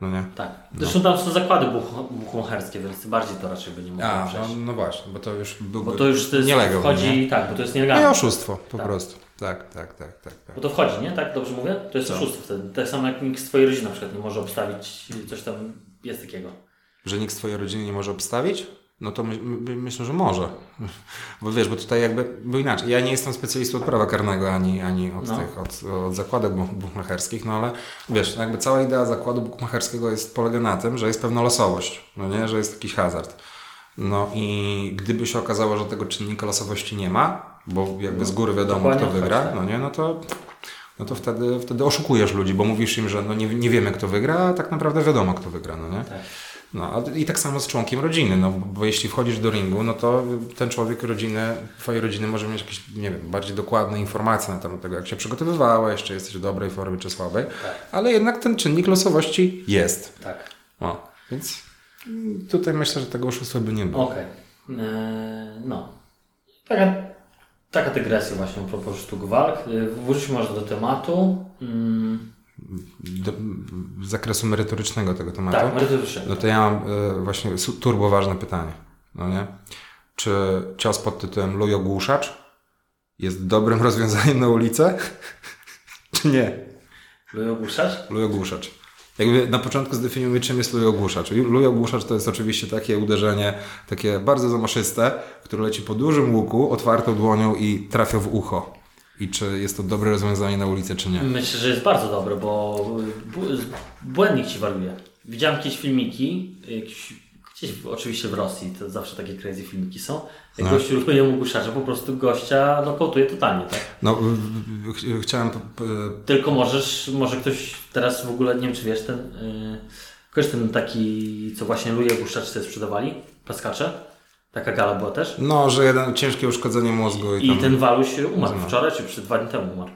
no nie? Tak. Zresztą tam są zakłady buch- buchmacherskie, więc bardziej to raczej by nie mogło A, przejść. no, no właśnie, bo to już byłby Bo to już to jest, nielegal, wchodzi, nie? tak, bo to jest No i nielegalne. oszustwo, po Tak. prostu. Tak, tak, tak, tak. tak. Bo to wchodzi, nie? Tak? Dobrze mówię? To jest Co? oszustwo wtedy. Tak samo jak nikt z twojej rodziny na przykład nie może obstawić coś tam, jest takiego. Że nikt z twojej rodziny nie może obstawić? No to my, my, myślę, że może. Bo wiesz, bo tutaj jakby, bo inaczej, ja nie jestem specjalistą od prawa karnego, ani, ani od No. tych, od, od zakładów buch- buchmacherskich, no ale wiesz, jakby cała idea zakładu buchmacherskiego jest, polega na tym, że jest pewna losowość, no nie, że jest jakiś hazard. No i gdyby się okazało, że tego czynnika losowości nie ma, bo jakby z góry wiadomo, kto tak, wygra, tak. no nie, no to no to wtedy, wtedy oszukujesz ludzi, bo mówisz im, że no nie, nie wiemy, kto wygra, a tak naprawdę wiadomo, kto wygra, no nie? Tak. No i tak samo z członkiem rodziny, no bo jeśli wchodzisz do ringu, no to ten człowiek rodziny, twojej rodziny może mieć jakieś, nie wiem, bardziej dokładne informacje na temat tego, jak się przygotowywałeś, czy jesteś w dobrej formie, czy słabej, ale jednak ten czynnik losowości jest. Tak. Więc tutaj myślę, że tego oszustwa by nie było. Okej. Eee, no. Taka, taka dygresja właśnie a propos sztuk walk. Eee, Wróćmy może do tematu. Mm, Do, z zakresu merytorycznego tego tematu. tak, merytorycznie. No to ja mam y, właśnie turbo ważne pytanie. No nie? Czy cios pod tytułem luj ogłuszacz jest dobrym [laughs] rozwiązaniem na ulicę? [laughs] Czy nie? Luj ogłuszacz? Luj ogłuszacz. Jakby na początku zdefiniujmy, czym jest luj ogłuszacz. Luj ogłuszacz to jest oczywiście takie uderzenie, takie bardzo zamaszyste, które leci po dużym łuku, otwartą dłonią i trafia w ucho. I czy jest to dobre rozwiązanie na ulicę, czy nie? Myślę, że jest bardzo dobre, bo błędnik ci waruje. Widziałem jakieś filmiki, jakieś, gdzieś oczywiście w Rosji, to zawsze takie crazy filmiki są. Jak No. gościu luje mu po prostu gościa nokautuje totalnie, tak? No, chciałem Tylko możesz, może ktoś teraz w ogóle, nie wiem czy wiesz, ten, yy, kojarzysz ten taki, co właśnie luje guszacz sobie sprzedawali, paskacze? Taka gala była też. No, że jeden ciężkie uszkodzenie mózgu i, I tam... ten Waluś umarł wczoraj, czy przed dwa dni temu umarł.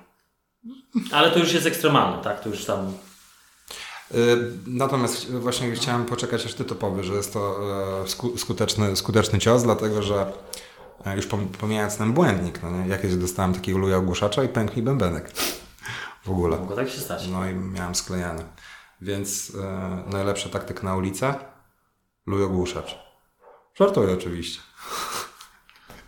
Ale to już jest ekstremalne, tak? To już tam Y, Natomiast właśnie chciałem poczekać, aż ty to powiesz, że jest to e, sku- skuteczny, skuteczny cios, dlatego że e, już pom- pomijając ten błędnik, no nie? jakieś dostałem takiego luja ogłuszacza i pękł mi bębenek. [laughs] W ogóle. mogło tak się stać. No i miałem sklejany. Więc e, najlepsza taktyka na ulicę? Luj ogłuszacz. Żartuję oczywiście.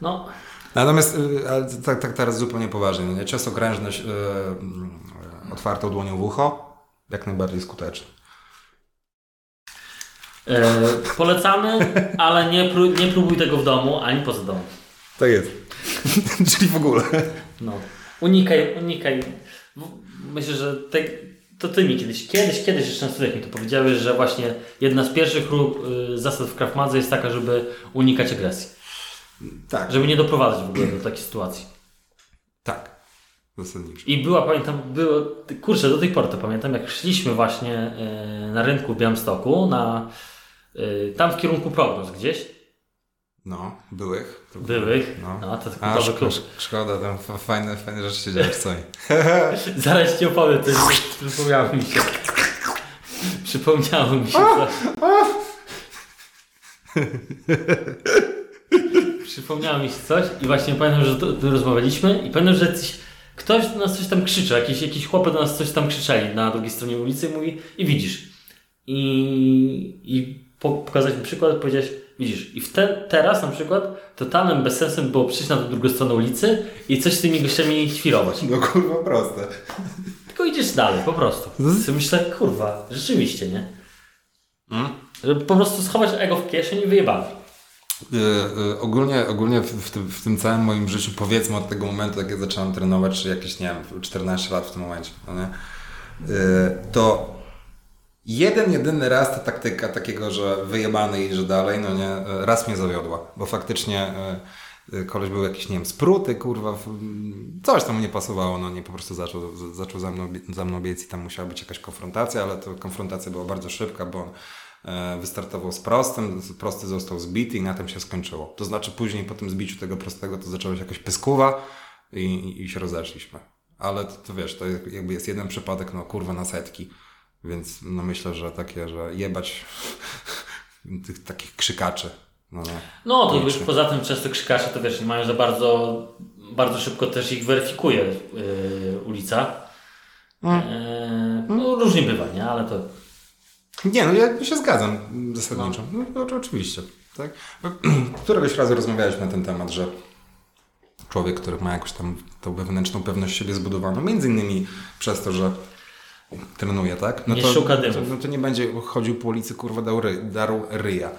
No, Natomiast, y, ale tak, tak teraz zupełnie poważnie, no nie? cios okrężny y, y, otwartą dłonią w ucho, jak najbardziej skuteczny. e, polecamy, ale nie, pró- nie próbuj tego w domu, ani poza domem. Tak jest. [laughs] Czyli w ogóle. No. Unikaj, unikaj. Myślę, że te, to ty mi kiedyś, kiedyś, kiedyś jeszcze na studiach mi to powiedziałeś, że właśnie jedna z pierwszych y, zasad w Krav Madze jest taka, żeby unikać agresji. Tak. Żeby nie doprowadzać w ogóle do takiej sytuacji. Tak. Zasadniczo. I była, pamiętam, było, kurczę, do tej pory to pamiętam, jak szliśmy właśnie y, na rynku w Białymstoku, na, y, tam w kierunku prognoz gdzieś, No, byłych. To- byłych, No. no, to klubowy szko- klub. szkoda, tam fajne, fajne rzeczy się dzieją w co [laughs] Zaraz ci opowiem coś, przypomniało mi się. Przypomniało mi się coś. Przypomniało mi się coś i właśnie pamiętam, że to, to rozmawialiśmy i pamiętam, że coś, ktoś do nas coś tam krzyczał, jakiś, jakiś chłopy do nas coś tam krzyczeli na drugiej stronie ulicy i mówi i widzisz. I, i pokazać mi przykład, powiedziałeś, widzisz. I w te, teraz na przykład totalnym bezsensem było przyjść na drugą stronę ulicy i coś z tymi gościami świrować. No kurwa proste. Tylko idziesz dalej, po prostu. Sobie myślę, kurwa, rzeczywiście, nie? Żeby po prostu schować ego w kieszeni i wyjebany. Y, y, ogólnie ogólnie w, w, tym, w tym całym moim życiu, powiedzmy od tego momentu, jak ja zacząłem trenować, czy jakieś, nie wiem, 14 lat w tym momencie, no nie? Y, to jeden, jedyny raz ta taktyka takiego, że wyjebany i że dalej, no nie, y, raz mnie zawiodła, bo faktycznie y, y, koleś był jakiś, nie wiem, spruty, kurwa, coś tam nie pasowało, no nie, po prostu zaczął, zaczął za mną, za mną biec i tam musiała być jakaś konfrontacja, ale to konfrontacja była bardzo szybka, bo on e, wystartował z prostym, prosty został zbity i na tym się skończyło. To znaczy później po tym zbiciu tego prostego to zaczęła się jakaś pyskuwa i, i, i się rozeszliśmy. Ale to, to wiesz, to jak- jakby jest jeden przypadek, no kurwa na setki, więc no myślę, że takie, że jebać [laughs] tych takich krzykaczy. No, nie. No to już poza tym często krzykacze to wiesz, nie mają za bardzo, bardzo szybko też ich weryfikuje yy, ulica. Mm. Yy, no różnie bywa, nie? Ale to Nie, no ja się zgadzam zasadniczo. No, no to oczywiście. Tak? [clears throat] Któregoś razu rozmawialiśmy na ten temat, że człowiek, który ma jakąś tam tą wewnętrzną pewność siebie zbudowaną, między innymi przez to, że trenuje, tak? No Nie to, szuka to, dymów. no to nie będzie chodził po ulicy, kurwa, dał, ry, darł ryja.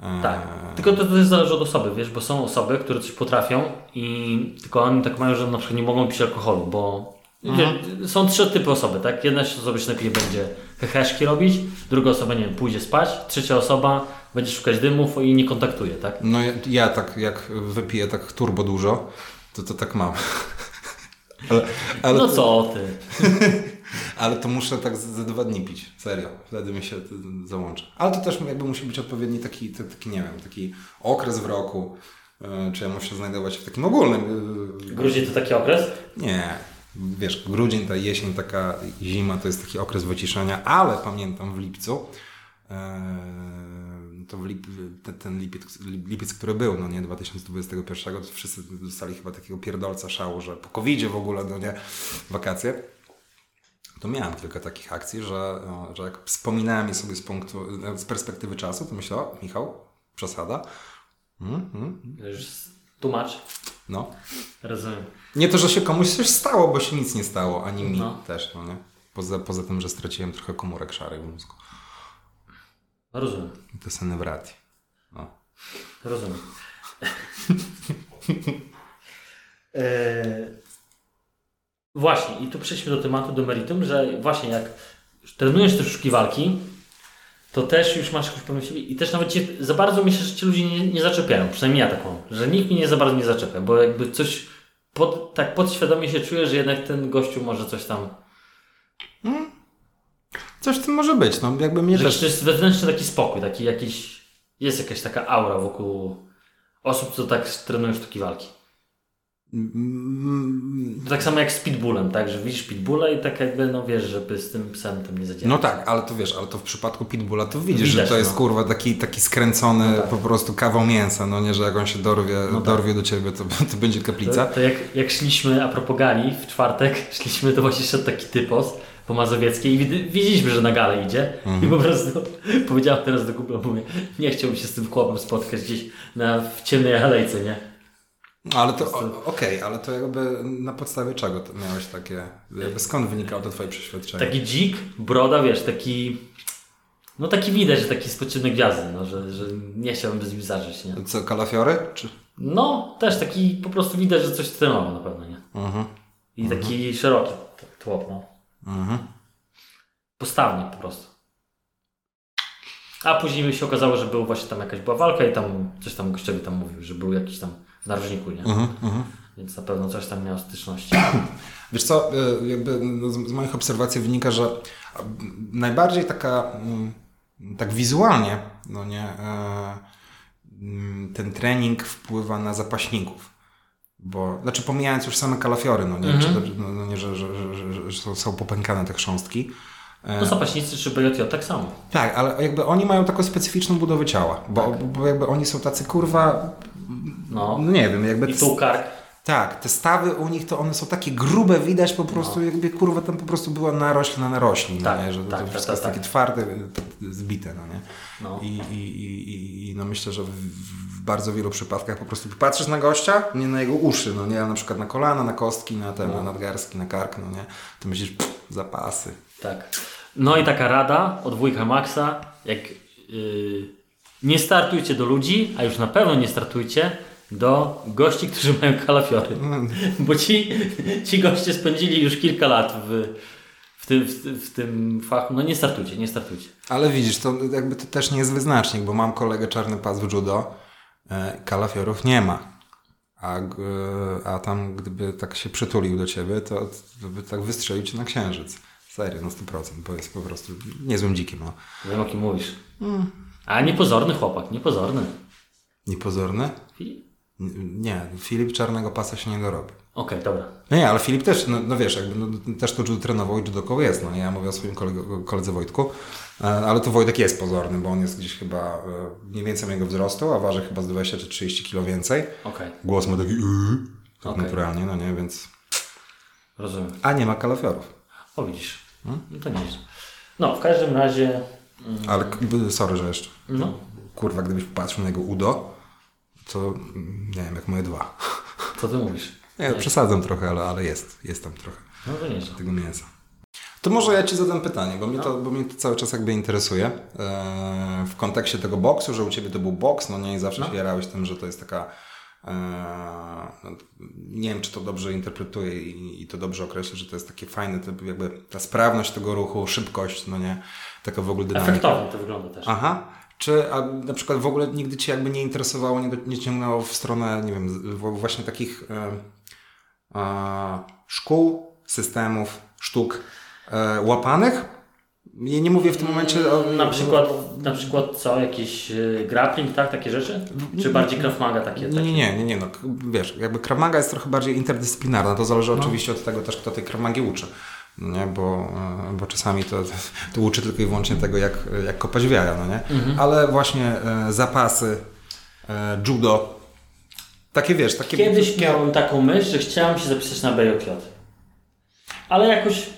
E, tak. Tylko to też zależy od osoby, wiesz, bo są osoby, które coś potrafią i tylko oni tak mają, że na przykład nie mogą pić alkoholu, bo Mhm. są trzy typy osoby, tak? Jedna osoba się najpierw będzie heheszki robić, druga osoba, nie wiem, pójdzie spać, trzecia osoba będzie szukać dymów i nie kontaktuje, tak? No ja, ja tak, jak wypiję tak turbo dużo, to to tak mam. [laughs] ale, ale, No to, co ty? [laughs] ale to muszę tak ze dwa dni pić, serio. Wtedy mi się załącza. Ale to też jakby musi być odpowiedni taki, taki nie wiem, taki okres w roku. e, Czy ja muszę znajdować w takim ogólnym... e, Grudzień to taki okres? Nie. Wiesz, grudzień, ta jesień, taka zima to jest taki okres wyciszenia, ale pamiętam w lipcu, e, to w lip, ten, ten lipiec, lipiec, który był, no nie, 2021, to wszyscy dostali chyba takiego pierdolca szału, że po covid w ogóle, no nie, wakacje. To miałem kilka takich akcji, że, no, że jak wspominałem je sobie z punktu, z perspektywy czasu, to myślę, o, Michał, przesada. Mm, mm, tłumacz. no. Rozumiem. Nie to, że się komuś coś stało, bo się nic nie stało, ani mi No. też, no nie? Poza, poza tym, że straciłem trochę komórek szarych w mózgu. Rozumiem. I to są wraty. No. Rozumiem. Eee, [laughs] właśnie, i tu przejdźmy do tematu, do meritum, że właśnie jak trenujesz te sztuki walki, to też już masz jakąś pewność i też nawet cię, za bardzo myślę, że ci ludzie nie, nie zaczepiają, przynajmniej ja tak mam, że nikt mnie nie za bardzo nie zaczepia, bo jakby coś pod, tak podświadomie się czuję, że jednak ten gościu może coś tam, Coś w tym może być, no jakby mnie że też... to jest wewnętrzny taki spokój, taki jakiś, jest jakaś taka aura wokół osób, co tak trenują sztuki walki. Mm, To tak samo jak z pitbullem, tak? Że widzisz pitbulla i tak jakby, no wiesz, żeby z tym psem tym nie zadziałać. No tak, ale to wiesz, ale to w przypadku Pitbulla to widzisz, Widać, że to jest no. kurwa taki, taki skręcony No tak. po prostu kawał mięsa, no nie, że jak on się dorwie, No tak. dorwie do ciebie, to, [laughs] to będzie to, kaplica. to jak, jak szliśmy, a propos gali, w czwartek [laughs] szliśmy, to właśnie szedł taki typos po Mazowieckiej i wid- widzieliśmy, że na galę idzie Mhm. i po prostu [laughs] powiedziałem teraz do Google, mówię, nie chciałbym się z tym chłopem spotkać gdzieś na, w ciemnej alejce, nie? Ale to, okej, ale to jakby na podstawie czego miałeś takie, jakby skąd wynikało to twoje przeświadczenie? Taki dzik, broda, wiesz, taki... No taki widać, że taki spoczynek gwiazdy, no, że, że nie chciałbym z nim zażyć, nie? Co, kalafiory? Czy... No, też taki po prostu widać, że coś trenował na pewno, nie? Mhm. I taki szeroki t- tłop, no. Mhm. Postawnie po prostu. A później się okazało, że był właśnie tam jakaś była walka i tam coś tam gościowi tam mówił, że był jakiś tam w narożniku, nie? Mhm. Mhm. Więc na pewno coś tam miał styczności. [clears throat] Wiesz co, y, jakby no, z moich obserwacji wynika, że najbardziej taka, mm, tak wizualnie, no nie, e, mm, ten trening wpływa na zapaśników. Bo, znaczy pomijając już same kalafiory, no nie, Mhm. czy, no, no nie że, że, że, że, są, popękane te chrząstki. E, No zapaśnicy czy BJJ tak samo. tak, ale jakby oni mają taką specyficzną budowę ciała, bo, bo jakby oni są tacy kurwa, No. no nie wiem, jakby... I tu kark. Tak, te stawy u nich to one są takie grube, widać po prostu, jakby kurwa tam po prostu była narośl na narośli, No. Tak, no nie? że to, tak, to tak, wszystko tak, jest tak. takie twarde, zbite, no nie? No. I, i, i, i, no myślę, że w, w bardzo wielu przypadkach po prostu patrzysz na gościa, nie na jego uszy, no nie, na przykład na kolana, na kostki, na ten, na nadgarstki, na kark, no nie? To myślisz, pff, zapasy. Tak. No i taka rada od wujka Maxa, jak yy, nie startujcie do ludzi, a już na pewno nie startujcie do gości, którzy mają kalafiory. Bo ci, ci goście spędzili już kilka lat w, w, tym, w, w tym fachu. No nie startujcie, nie startujcie. Ale widzisz, to jakby to też nie jest wyznacznik, bo mam kolegę czarny pas w judo, e, kalafiorów nie ma. A, g- a tam gdyby tak się przytulił do ciebie, to, to by tak wystrzelił cię na księżyc. Serio, na 100%, bo jest po prostu niezłym dzikiem. No. Wiem o kim mówisz. A niepozorny chłopak, niepozorny. Niepozorny? Filip? Nie, Filip czarnego pasa się nie dorobi. Okej, dobra. No nie, ale Filip też, no, no wiesz, jakby, no, też to judo trenował i judoką jest, no nie, ja mówię o swoim kolego, koledze Wojtku, e, ale to Wojtek jest pozorny, bo on jest gdzieś chyba e, mniej więcej mojego wzrostu, a waży chyba z 20 czy 30 kilo więcej. Okej, Głos ma taki yy, tak Okej. naturalnie, no nie, więc... rozumiem. A nie ma kalafiorów. O widzisz. No to nieźle. No, w każdym razie... Ale, k- b- sorry, że jeszcze, No, kurwa, gdybyś popatrzył na jego udo, to mm, nie wiem, jak moje dwa. co ty mówisz? Nie, przesadzam trochę, ale, ale jest, jest tam trochę. No to tego mięsa. To może ja Ci zadam pytanie, bo mnie to, bo mnie to cały czas jakby interesuje. Eee, w kontekście tego boksu, że u Ciebie to był boks, no nie i zawsze się jarałeś tym, że to jest taka eee, no, nie wiem, czy to dobrze interpretuję i, i to dobrze określę, że to jest takie fajne, to jakby ta sprawność tego ruchu, szybkość, no nie, taka w ogóle dynamika. Efektownie to wygląda też. Aha. Czy a na przykład w ogóle nigdy Cię jakby nie interesowało, nie, do- nie ciągnęło w stronę, nie wiem, właśnie takich e, e, szkół, systemów, sztuk e, łapanych? Ja nie mówię w tym momencie o... Na przykład, na przykład co? Jakiś y, grappling, tak? Takie rzeczy? Czy bardziej Krav Maga takie? Nie, nie, nie, nie, nie, no, wiesz, jakby Krav Maga jest trochę bardziej interdyscyplinarna, to zależy oczywiście od tego też, kto tej Krav Magi uczy, no nie, bo, e, bo czasami to, to uczy tylko i wyłącznie tego, jak, jak kopać w jaja, no nie, ale właśnie e, zapasy, e, judo, takie wiesz, takie... Kiedyś miałem taką myśl, że chciałem się zapisać na BJJ. Ale jakoś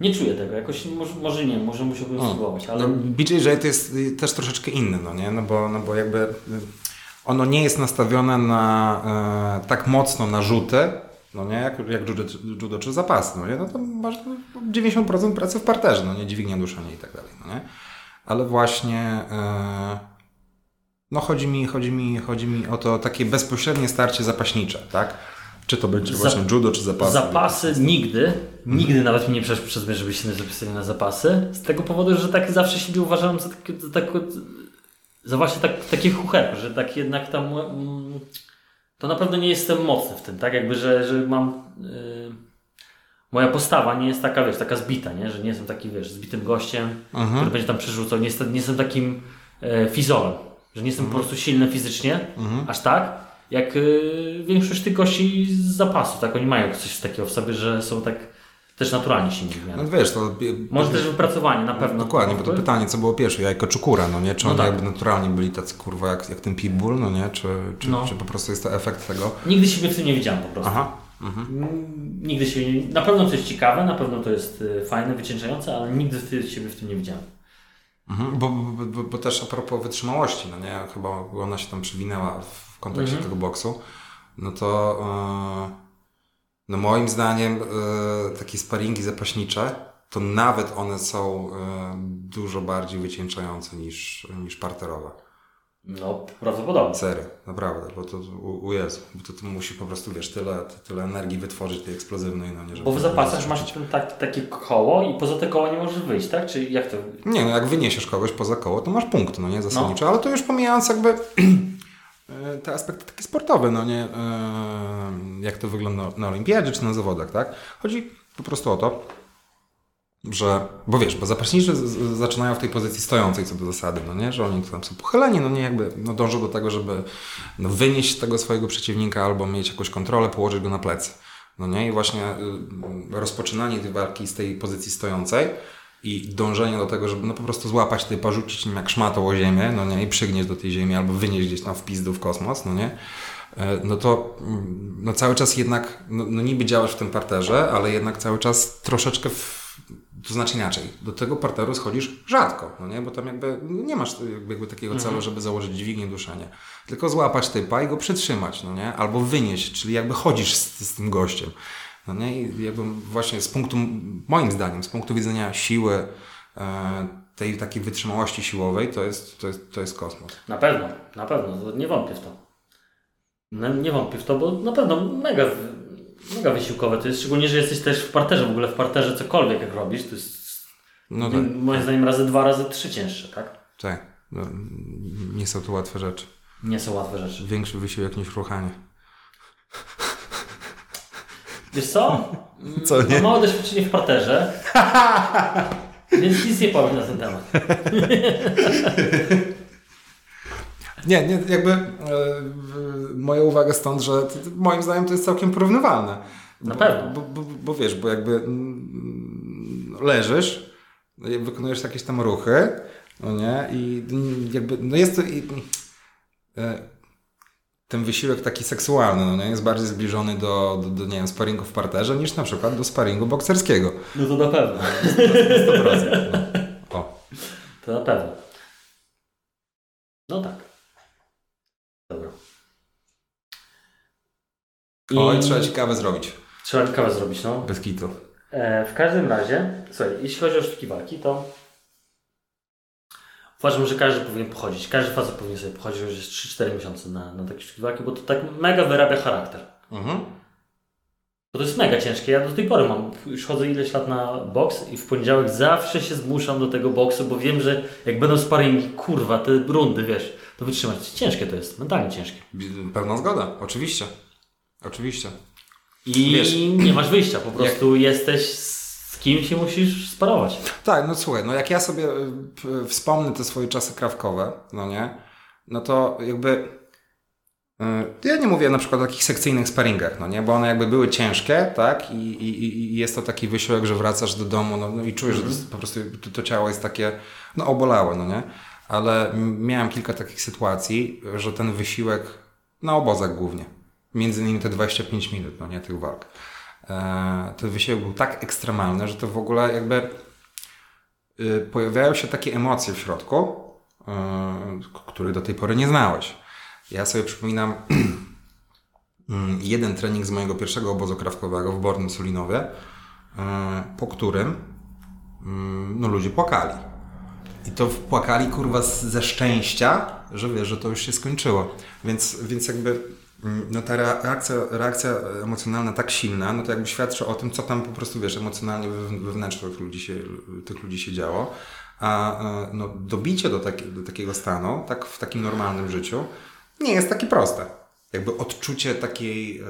nie czuję tego. Jakoś może, może nie, może musiałbym spróbować, ale No, BJJ to jest też troszeczkę inny, no nie? No bo, no bo jakby y, ono nie jest nastawione na e, tak mocno na rzuty, no nie? Jak, jak judo, judo czy zapas, no nie? No to masz 90% pracy w parterze, no nie? Dźwignia, duszenie i tak dalej, no nie? Ale właśnie e, no chodzi mi, chodzi mi, chodzi mi o to takie bezpośrednie starcie zapaśnicze, tak? Czy to będzie właśnie judo, czy zapasy? zapasy nigdy, nigdy nawet mi nie przeszło przez myśl, żeby się zapisali na zapasy. Z tego powodu, że tak zawsze siebie uważałem za, za, tak, za właśnie tak, takie chucherko, że tak jednak tam mm, to na pewno nie jestem mocny w tym, tak? Jakby, że, że mam y, moja postawa nie jest taka, wiesz, taka zbita, nie? Że nie jestem taki, wiesz, zbitym gościem, który będzie tam przerzucał. Nie jestem, nie jestem takim e, fizolem, że nie jestem po prostu silny fizycznie, aż tak, jak y, większość tych gości z zapasu, tak? Oni mają coś takiego w sobie, że są tak też naturalnie silni w miarę. No wiesz, to... Może też wypracowanie, na pewno. Dokładnie, bo to pytanie, co było pierwsze, jajko czy kura, no nie? Czy No oni tak. jakby naturalnie byli tacy kurwa jak, jak ten pitbull, no nie? Czy, czy, No. czy po prostu jest to efekt tego? Nigdy siebie w tym nie widziałem po prostu. Aha. Mm, Nigdy się nie... Na pewno to jest ciekawe, na pewno to jest y, fajne, wycieńczające, ale nigdy siebie w tym nie widziałem. Mhm. Bo, bo, bo, bo też a propos wytrzymałości, no nie? Chyba ona się tam przywinęła w kontekście Mhm. tego boksu. No to e, no moim zdaniem e, takie sparingi zapaśnicze, to nawet one są e, dużo bardziej wycieńczające niż, niż parterowe. No, prawdopodobnie. Serio, naprawdę, bo to u, u bo to, to musi po prostu, wiesz, tyle, tyle energii wytworzyć tej eksplozywnej, no nie, żeby... Bo w zapasach masz ten, tak, takie koło i poza te koło nie możesz wyjść, tak? Czy jak to? Nie, no jak wyniesiesz kogoś poza koło, to masz punkt, no nie, zasadniczo, ale to już pomijając jakby [clears throat] te aspekty takie sportowe, no nie, e, jak to wygląda na olimpiadzie czy na zawodach, tak? Chodzi po prostu o to, że, bo wiesz, bo zapaśniczy z- z- zaczynają w tej pozycji stojącej co do zasady, no nie, że oni tam są pochyleni, no nie, jakby no dążą do tego, żeby no, wynieść tego swojego przeciwnika albo mieć jakąś kontrolę, położyć go na plecy. No nie, i właśnie y, rozpoczynanie tej walki z tej pozycji stojącej i dążenie do tego, żeby no po prostu złapać typa, rzucić nim jak szmatą o ziemię, no nie, i przygnieść do tej ziemi albo wynieść gdzieś tam w pizdu w kosmos, no nie, E, no to mm, no cały czas jednak, no, no niby działasz w tym parterze, ale jednak cały czas troszeczkę w, to znaczy inaczej. Do tego parteru schodzisz rzadko, no nie? Bo tam jakby no nie masz jakby, takiego celu, żeby założyć dźwignię duszenie. Tylko złapać typa i go przytrzymać, no nie? Albo wynieść, czyli jakby chodzisz z, z tym gościem. No nie? I jakby właśnie z punktu, moim zdaniem, z punktu widzenia siły, e, tej takiej wytrzymałości siłowej, to jest, to jest, to jest kosmos. Na pewno, na pewno, nie wątpię w to. No, nie wątpię w to, bo na pewno mega, mega wysiłkowe to jest, szczególnie, że jesteś też w parterze, w ogóle w parterze cokolwiek jak robisz, to jest No tak. moim zdaniem razy dwa, razy trzy cięższe, tak? Tak. No, nie są to łatwe rzeczy. Nie są łatwe rzeczy. Większy wysiłek niż ruchanie. Wiesz co? [laughs] Co, nie? Mam małe doświadczenie w parterze. [laughs] więc nic nie powiem na ten temat. [laughs] Nie, nie, jakby e, moja uwaga stąd, że moim zdaniem to jest całkiem porównywalne. Na Bo- pewno. Bo, bo, bo wiesz, bo jakby mm, leżysz, wykonujesz jakieś tam ruchy, no nie, i mm, jakby, no jest to, i, e, ten wysiłek taki seksualny, no nie, jest bardziej zbliżony do, do, do, nie wiem, sparingu w parterze niż na przykład do sparingu bokserskiego. No to na pewno. 100%. [laughs] No. O. To na pewno. No tak. Dobra. I Oj, trzeba ci kawę zrobić. trzeba kawę zrobić, no. Bez kitu. E, w każdym razie, słuchaj, jeśli chodzi o sztuki walki, to uważam, że każdy powinien pochodzić. Każdy facet powinien sobie pochodzić już 3-4 miesiące na, na takie sztuki walki, bo to tak mega wyrabia charakter. Mhm. Bo to jest mega ciężkie. Ja do tej pory mam, już chodzę ileś lat na boks i w poniedziałek zawsze się zmuszam do tego boksu, bo wiem, że jak będą sparingi, kurwa, te rundy, wiesz, to wytrzymać. Ciężkie to jest, mentalnie ciężkie. Pełna zgoda, oczywiście. Oczywiście. I Wiesz- nie masz wyjścia, po prostu jesteś z kimś i musisz sparować. Tak, no słuchaj, no jak ja sobie y, wspomnę te swoje czasy krawkowe, no nie, no to jakby y, ja nie mówię na przykład o takich sekcyjnych sparingach, no nie, bo one jakby były ciężkie, tak, i, i, i jest to taki wysiłek, że wracasz do domu, no, no i czujesz, że to, jest po prostu to, to ciało jest takie, no obolałe, no nie, ale miałem kilka takich sytuacji, że ten wysiłek na obozach głównie, między innymi te 25 minut, no nie, tych walk, ten wysiłek był tak ekstremalny, że to w ogóle jakby y, pojawiają się takie emocje w środku, y, których do tej pory nie znałeś. Ja sobie przypominam [clears throat] jeden trening z mojego pierwszego obozu krawkowego w Bornym Sulinowie, y, po którym mm, no, ludzie płakali. I to płakali kurwa ze szczęścia, że wiesz, że to już się skończyło. Więc, więc jakby no ta reakcja, reakcja emocjonalna tak silna, no to jakby świadczy o tym, co tam po prostu wiesz, emocjonalnie wewn- wewnętrznie tych ludzi się, tych ludzi się działo. A e, no, dobicie do, taki, do takiego stanu, tak w takim normalnym życiu, nie jest takie proste. Jakby odczucie takiej, e,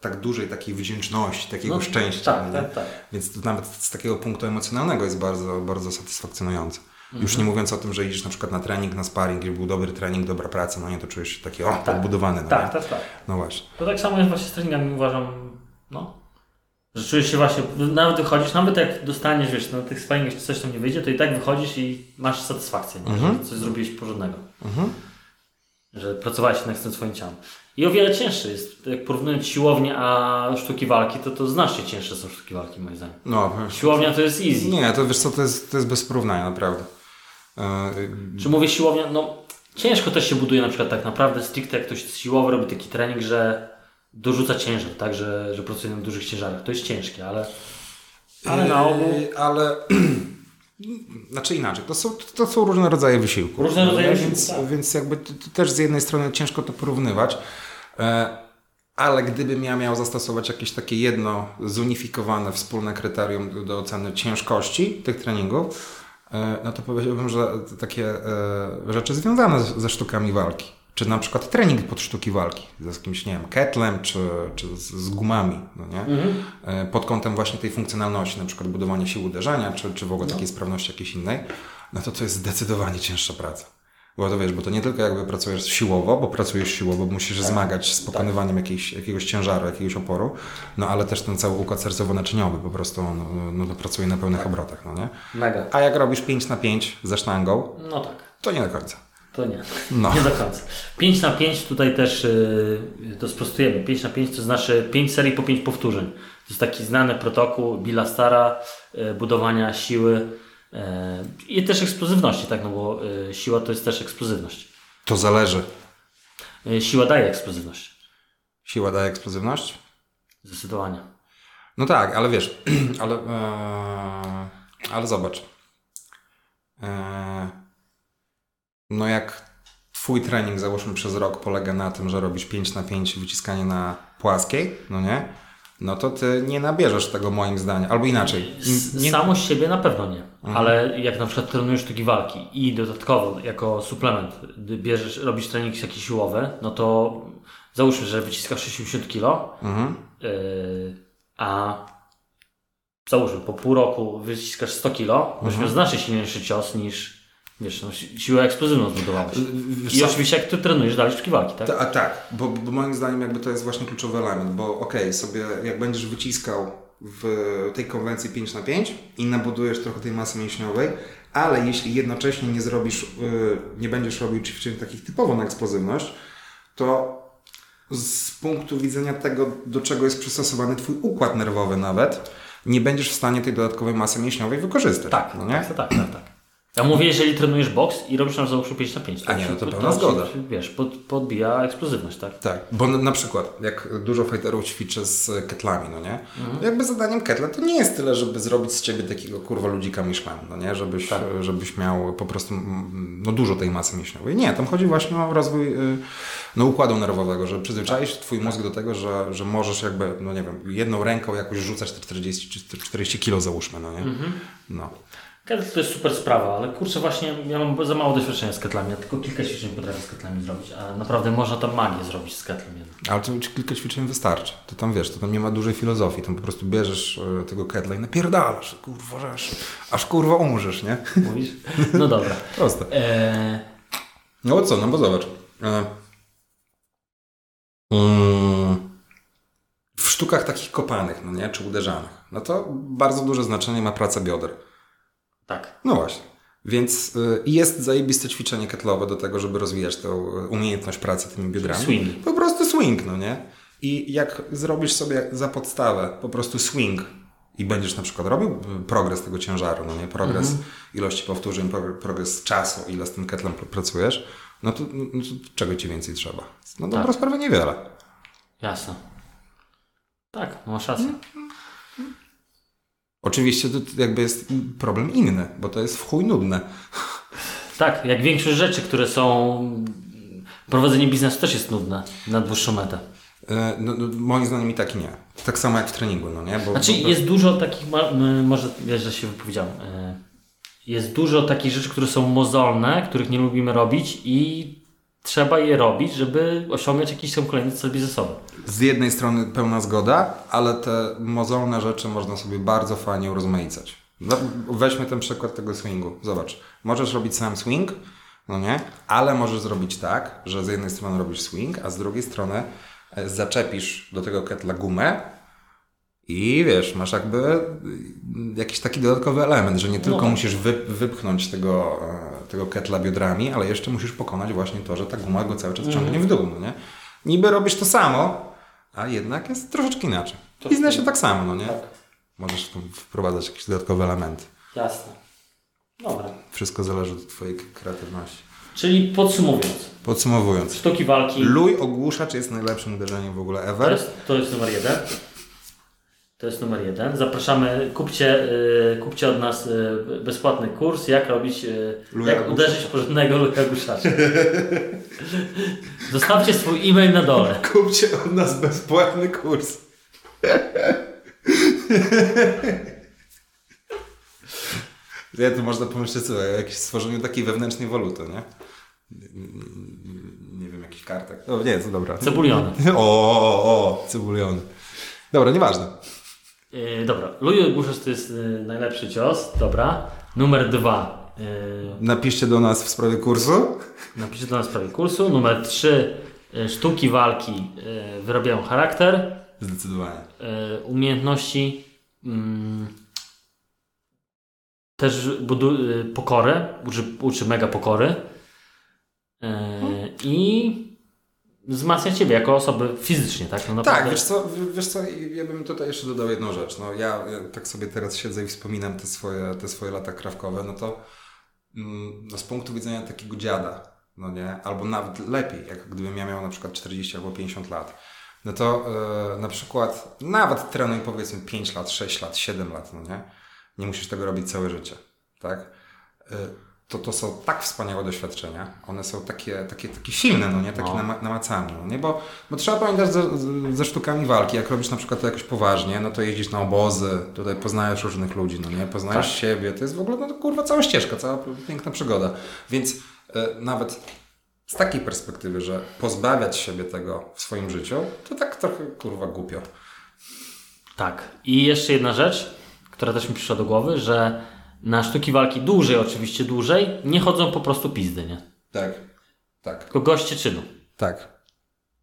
tak dużej takiej wdzięczności, takiego No, szczęścia. tak, tak, tak. Więc to nawet z takiego punktu emocjonalnego jest bardzo, bardzo satysfakcjonujące. Już Mhm. nie mówiąc o tym, że idziesz na przykład na trening, na sparring, gdzie był dobry trening, dobra praca, no nie, to czujesz się taki, o, podbudowany. No, Tak, nie? tak, tak. no właśnie. To tak samo jest właśnie z treningami, uważam, no. Że czujesz się właśnie, nawet wychodzisz, nawet jak dostaniesz, wiesz, na tych sparingach coś tam nie wyjdzie, to i tak wychodzisz i masz satysfakcję, nie? Mhm. że coś zrobiłeś porządnego. Że pracowałeś nad tym swoim ciałem. I o wiele cięższe jest, jak porównując siłownię a sztuki walki, to to znacznie cięższe są sztuki walki, moim zdaniem. No, Siłownia to jest easy. nie, to wiesz co, to jest, to jest bez porównania, naprawdę. E, Czy mówię siłownia, no ciężko też się buduje na przykład tak naprawdę stricte jak ktoś siłowo robi taki trening, że dorzuca ciężar, tak, że, że pracuje na dużych ciężarach. To jest ciężkie, ale ale na ogół Yy, ale [clears throat] znaczy inaczej, to są, to są różne rodzaje wysiłku. Różne rodzaje nie? wysiłku, więc, tak. więc jakby to, to też z jednej strony ciężko to porównywać, e, ale gdybym ja miał zastosować jakieś takie jedno zunifikowane, wspólne kryterium do, do oceny ciężkości tych treningów, e, no to powiedziałbym, że takie e, rzeczy związane ze sztukami walki, czy na przykład trening pod sztuki walki, ze z kimś, nie wiem, ketlem, czy, czy z, gumami, no nie? E, pod kątem właśnie tej funkcjonalności, na przykład budowania sił uderzenia, czy, czy w ogóle takiej sprawności jakiejś innej, no to to jest zdecydowanie cięższa praca. Bo to wiesz, bo to nie tylko jakby pracujesz siłowo, bo pracujesz siłowo, bo musisz zmagać z pokonywaniem jakiejś, jakiegoś ciężaru, jakiegoś oporu, no ale też ten cały układ sercowo-naczyniowy po prostu on, no, to pracuje na pełnych obrotach, no nie? mega. A jak robisz 5 na 5 ze sztangą, No tak, to nie do końca. to nie. No. Nie do końca. 5 na 5 tutaj też yy, to sprostujemy. 5 na 5 to znaczy 5 serii po 5 powtórzeń. To jest taki znany protokół Billa Stara yy, budowania siły i też eksplozywności, tak, no bo yy, siła to jest też eksplozywność. To zależy. Yy, siła daje eksplozywność. Siła daje eksplozywność? Zdecydowanie. No tak, ale wiesz, [clears throat] ale, e, ale zobacz. E, no jak twój trening, załóżmy przez rok, polega na tym, że robisz 5 na 5 wyciskanie na płaskiej, no nie? No to ty nie nabierzesz tego moim zdaniem. Albo inaczej. Nie, Samo z siebie na pewno nie, ale jak na przykład trenujesz sztuki walki i dodatkowo jako suplement bierzesz, robisz trening jakieś siłowe, no to załóżmy, że wyciskasz 60 kg, mhm. yy, a załóżmy po pół roku wyciskasz 100 kg, mieć znacznie silniejszy cios niż wiesz, no, si- siłę eksplozywną zbudowałeś. Wiesz I co? oczywiście jak ty trenujesz dalej sztuki walki, tak? Ta, a tak, bo, bo moim zdaniem jakby to jest właśnie kluczowy element, bo okej, sobie jak będziesz wyciskał w tej konwencji 5 na 5 i nabudujesz trochę tej masy mięśniowej, ale jeśli jednocześnie nie zrobisz, yy, nie będziesz robił ćwiczeń takich typowo na eksplozywność, to z punktu widzenia tego, do czego jest przystosowany twój układ nerwowy nawet, nie będziesz w stanie tej dodatkowej masy mięśniowej wykorzystać. Tak, no nie? tak, tak, tak, tak. Ja mówię, jeżeli trenujesz boks i robisz na załóżmy 5 na 5. A nie, no to pełna ci, zgoda. Wiesz, pod, podbija eksplozywność, tak? Tak, bo na, przykład jak dużo fighterów ćwiczy z ketlami, no nie? Jakby zadaniem ketla to nie jest tyle, żeby zrobić z ciebie takiego kurwa ludzika Michelin, no nie? Żebyś, żebyś miał po prostu no, dużo tej masy mięśniowej. Nie, tam chodzi właśnie o rozwój y, no, układu nerwowego, żeby przyzwyczaić twój mózg do tego, że, że możesz jakby, no nie wiem, jedną ręką jakoś rzucać te 40 czy 40 kilo załóżmy, no nie? No. Kettle to jest super sprawa, ale kurczę właśnie ja mam za mało doświadczenia z ketlami, ja tylko kilka ćwiczeń potrafię z ketlami zrobić, a naprawdę można tam magię zrobić z ketlem. Ale to kilka ćwiczeń wystarczy. To tam wiesz, to tam nie ma dużej filozofii. Tam po prostu bierzesz e, tego ketla i napierdalasz, kurwa, aż, aż kurwa umrzesz, nie? Mówisz? No dobra. [laughs] Proste. Eee, No co, no bo zobacz. E, mm, w sztukach takich kopanych, no nie, czy uderzanych, no to bardzo duże znaczenie ma praca bioder. Tak. No właśnie. Więc y, jest zajebiste ćwiczenie ketlowe do tego, żeby rozwijać tę umiejętność pracy tymi biodrami. Swing. Po prostu swing, no nie? I jak zrobisz sobie za podstawę po prostu swing i będziesz na przykład robił y, progres tego ciężaru, no nie? Progres Mhm. ilości powtórzeń, progr- progres czasu, ile z tym ketlem pr- pracujesz, no to, no to czego ci więcej trzeba? No dobra Tak. sprawa niewiele. Jasne. Tak, masz rację. Oczywiście to jakby jest problem inny, bo to jest w chuj nudne. Tak, jak większość rzeczy, które są... Prowadzenie biznesu też jest nudne na dłuższą metę. E, No, no, moim zdaniem i tak nie. Tak samo jak w treningu, no nie? Bo, Znaczy bo, jest dużo takich, może wiesz, że się wypowiedziałem, e, jest dużo takich rzeczy, które są mozolne, których nie lubimy robić i trzeba je robić, żeby osiągać jakiś tam kolejny cel biznesowy. Z jednej strony pełna zgoda, ale te mozolne rzeczy można sobie bardzo fajnie urozmaicać. No, Weźmy ten przykład tego swingu. Zobacz, możesz robić sam swing, no nie? Ale możesz zrobić tak, że z jednej strony robisz swing, a z drugiej strony e, zaczepisz do tego ketla gumę i wiesz, masz jakby y, jakiś taki dodatkowy element, że nie tylko tak. musisz wy, wypchnąć tego, e, tego ketla biodrami, ale jeszcze musisz pokonać właśnie to, że ta guma go cały czas ciągnie w dół, no nie? Niby robisz to samo, a jednak jest troszeczkę inaczej. W biznesie tak samo, no nie? Możesz tu wprowadzać jakieś dodatkowe elementy. Jasne. Dobra. Wszystko zależy od twojej kreatywności. Czyli podsumowując, Podsumowując. sztuki walki Luj ogłuszacz jest najlepszym uderzeniem w ogóle to ever. jest, to jest numer jeden. To jest numer jeden. Zapraszamy, kupcie, [laughs] [laughs] kupcie od nas bezpłatny kurs, jak robić, Luja jak uderzyć porządnego luja guszacza. Zostawcie swój e-mail na dole. Kupcie od nas bezpłatny kurs. Ja tu można pomyśleć sobie o jakimś stworzeniu takiej wewnętrznej waluty, nie? Nie wiem, jakiś kartek. No nie, to dobra. Cebuliony. [laughs] O, o, o, cebuliony. Dobra, nieważne. Yy, dobra, luj guszacz to jest y, najlepszy cios. Dobra. Numer dwa. Yy, Napiszcie do nas w sprawie kursu. napiszcie do nas w sprawie kursu. Numer trzy. sztuki walki wyrabiają charakter. Zdecydowanie. umiejętności mm, też budu, pokorę, uczy, uczy mega pokory e, i wzmacnia Ciebie jako osoby fizycznie, tak? No Tak, wiesz co, wiesz co, ja bym tutaj jeszcze dodał jedną rzecz. No, ja, ja tak sobie teraz siedzę i wspominam te swoje, te swoje lata krawkowe, no to mm, no, z punktu widzenia takiego dziada, no nie, albo nawet lepiej, jak gdybym ja miał na przykład 40 albo 50 lat, no to e, na przykład nawet trenuj powiedzmy 5 lat, 6 lat, 7 lat, no nie, nie musisz tego robić całe życie, tak? E, to to są tak wspaniałe doświadczenia. One są takie, takie, takie silne, no nie? Takie No. nama- namacalne, no nie? Bo, bo trzeba pamiętać ze, ze- sztukami walki. Jak robisz na przykład to jakoś poważnie, no to jeździsz na obozy, tutaj poznajesz różnych ludzi, no nie? Poznajesz Tak. siebie. To jest w ogóle, no to kurwa, cała ścieżka, cała piękna przygoda. Więc e, nawet z takiej perspektywy, że pozbawiać siebie tego w swoim życiu, to tak trochę kurwa głupio. Tak. I jeszcze jedna rzecz, która też mi przyszła do głowy, że na sztuki walki dłużej, oczywiście dłużej, nie chodzą po prostu pizdy, nie? Tak, tak. Tylko goście czynu. Tak.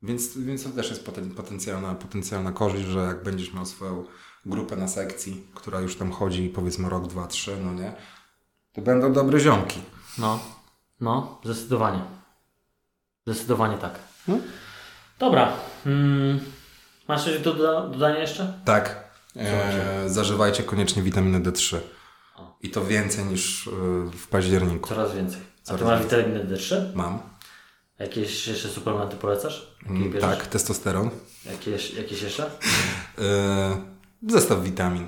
Więc, więc to też jest poten, potencjalna, potencjalna korzyść, że jak będziesz miał swoją grupę na sekcji, która już tam chodzi powiedzmy rok, dwa, trzy, no nie, to będą dobre ziomki. No, no, zdecydowanie. Zdecydowanie tak. Hmm? Dobra. Mm, masz coś do doda- dodania jeszcze? Tak. E, zażywajcie koniecznie witaminę D3. I to więcej niż e, w październiku. Coraz więcej. A Coraz ty masz witaminę D3? Mam. Jakieś jeszcze suplementy polecasz? Mm, tak, testosteron. Jakieś, jakieś jeszcze? E, [laughs] zestaw witamin.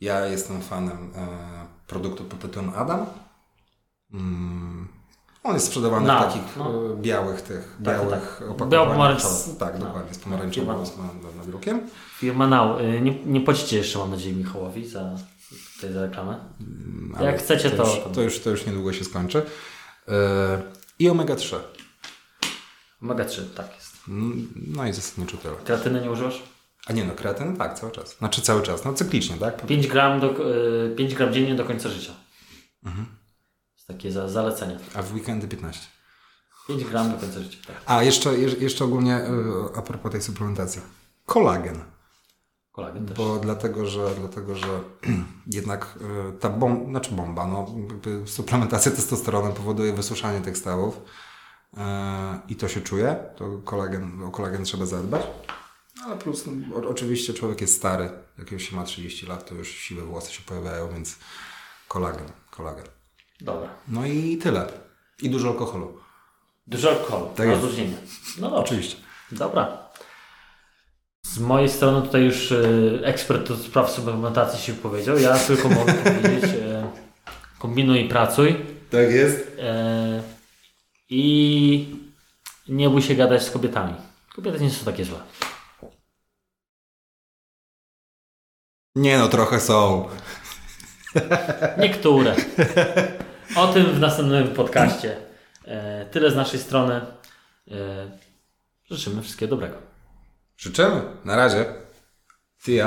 Ja jestem fanem e, produktu pod tytułem Adam. Mm, on jest sprzedawany No, w takich no. białych tych, Tak, białych tak. opakowaniach. Z- Tak, No. dokładnie, z pomarańczowym z na- nadrukiem. Firma Now. Y, Nie, nie płacicie jeszcze, mam nadzieję, Michałowi za, tutaj za reklamę. Ale Jak chcecie, to... już, to, już, to już niedługo się skończy. E, I omega-3. Omega 3, tak jest. Mm, No i zasadniczo tyle. Kreatyny nie używasz? A nie no, kreatyn tak, cały czas. Znaczy cały czas, no cyklicznie, tak? 5 gram, do, y, 5 gram dziennie do końca życia. Mhm. To jest takie za, zalecenie. A w weekendy 15. 5 gram do końca życia, tak. A jeszcze, je- jeszcze ogólnie e, a propos tej suplementacji. Kolagen. Kolagen też. Bo dlatego, że, dlatego, że [clears throat] jednak e, ta bomba, znaczy bomba, no, suplementacja testosteronem powoduje wysuszanie tych stawów e, i to się czuje, to kolagen, o kolagen trzeba zadbać. Ale plus, no, o, oczywiście człowiek jest stary, jak już się ma 30 lat, to już siwe włosy się pojawiają, więc kolagen, kolagen. Dobra. No i tyle. I dużo alkoholu. Dużo alkoholu, Tak jest. rozluźnienie. No dobrze. Oczywiście. Dobra. Z mojej strony tutaj już y, ekspert do spraw suplementacji się powiedział. Ja tylko mogę [laughs] powiedzieć y, kombinuj i pracuj. Tak jest. E, I nie bój się gadać z kobietami. Kobiety nie są takie złe. Nie no, trochę są. Niektóre. O tym w następnym podcaście. E, tyle z naszej strony. E, życzymy wszystkiego dobrego. Życzymy. Na razie. See.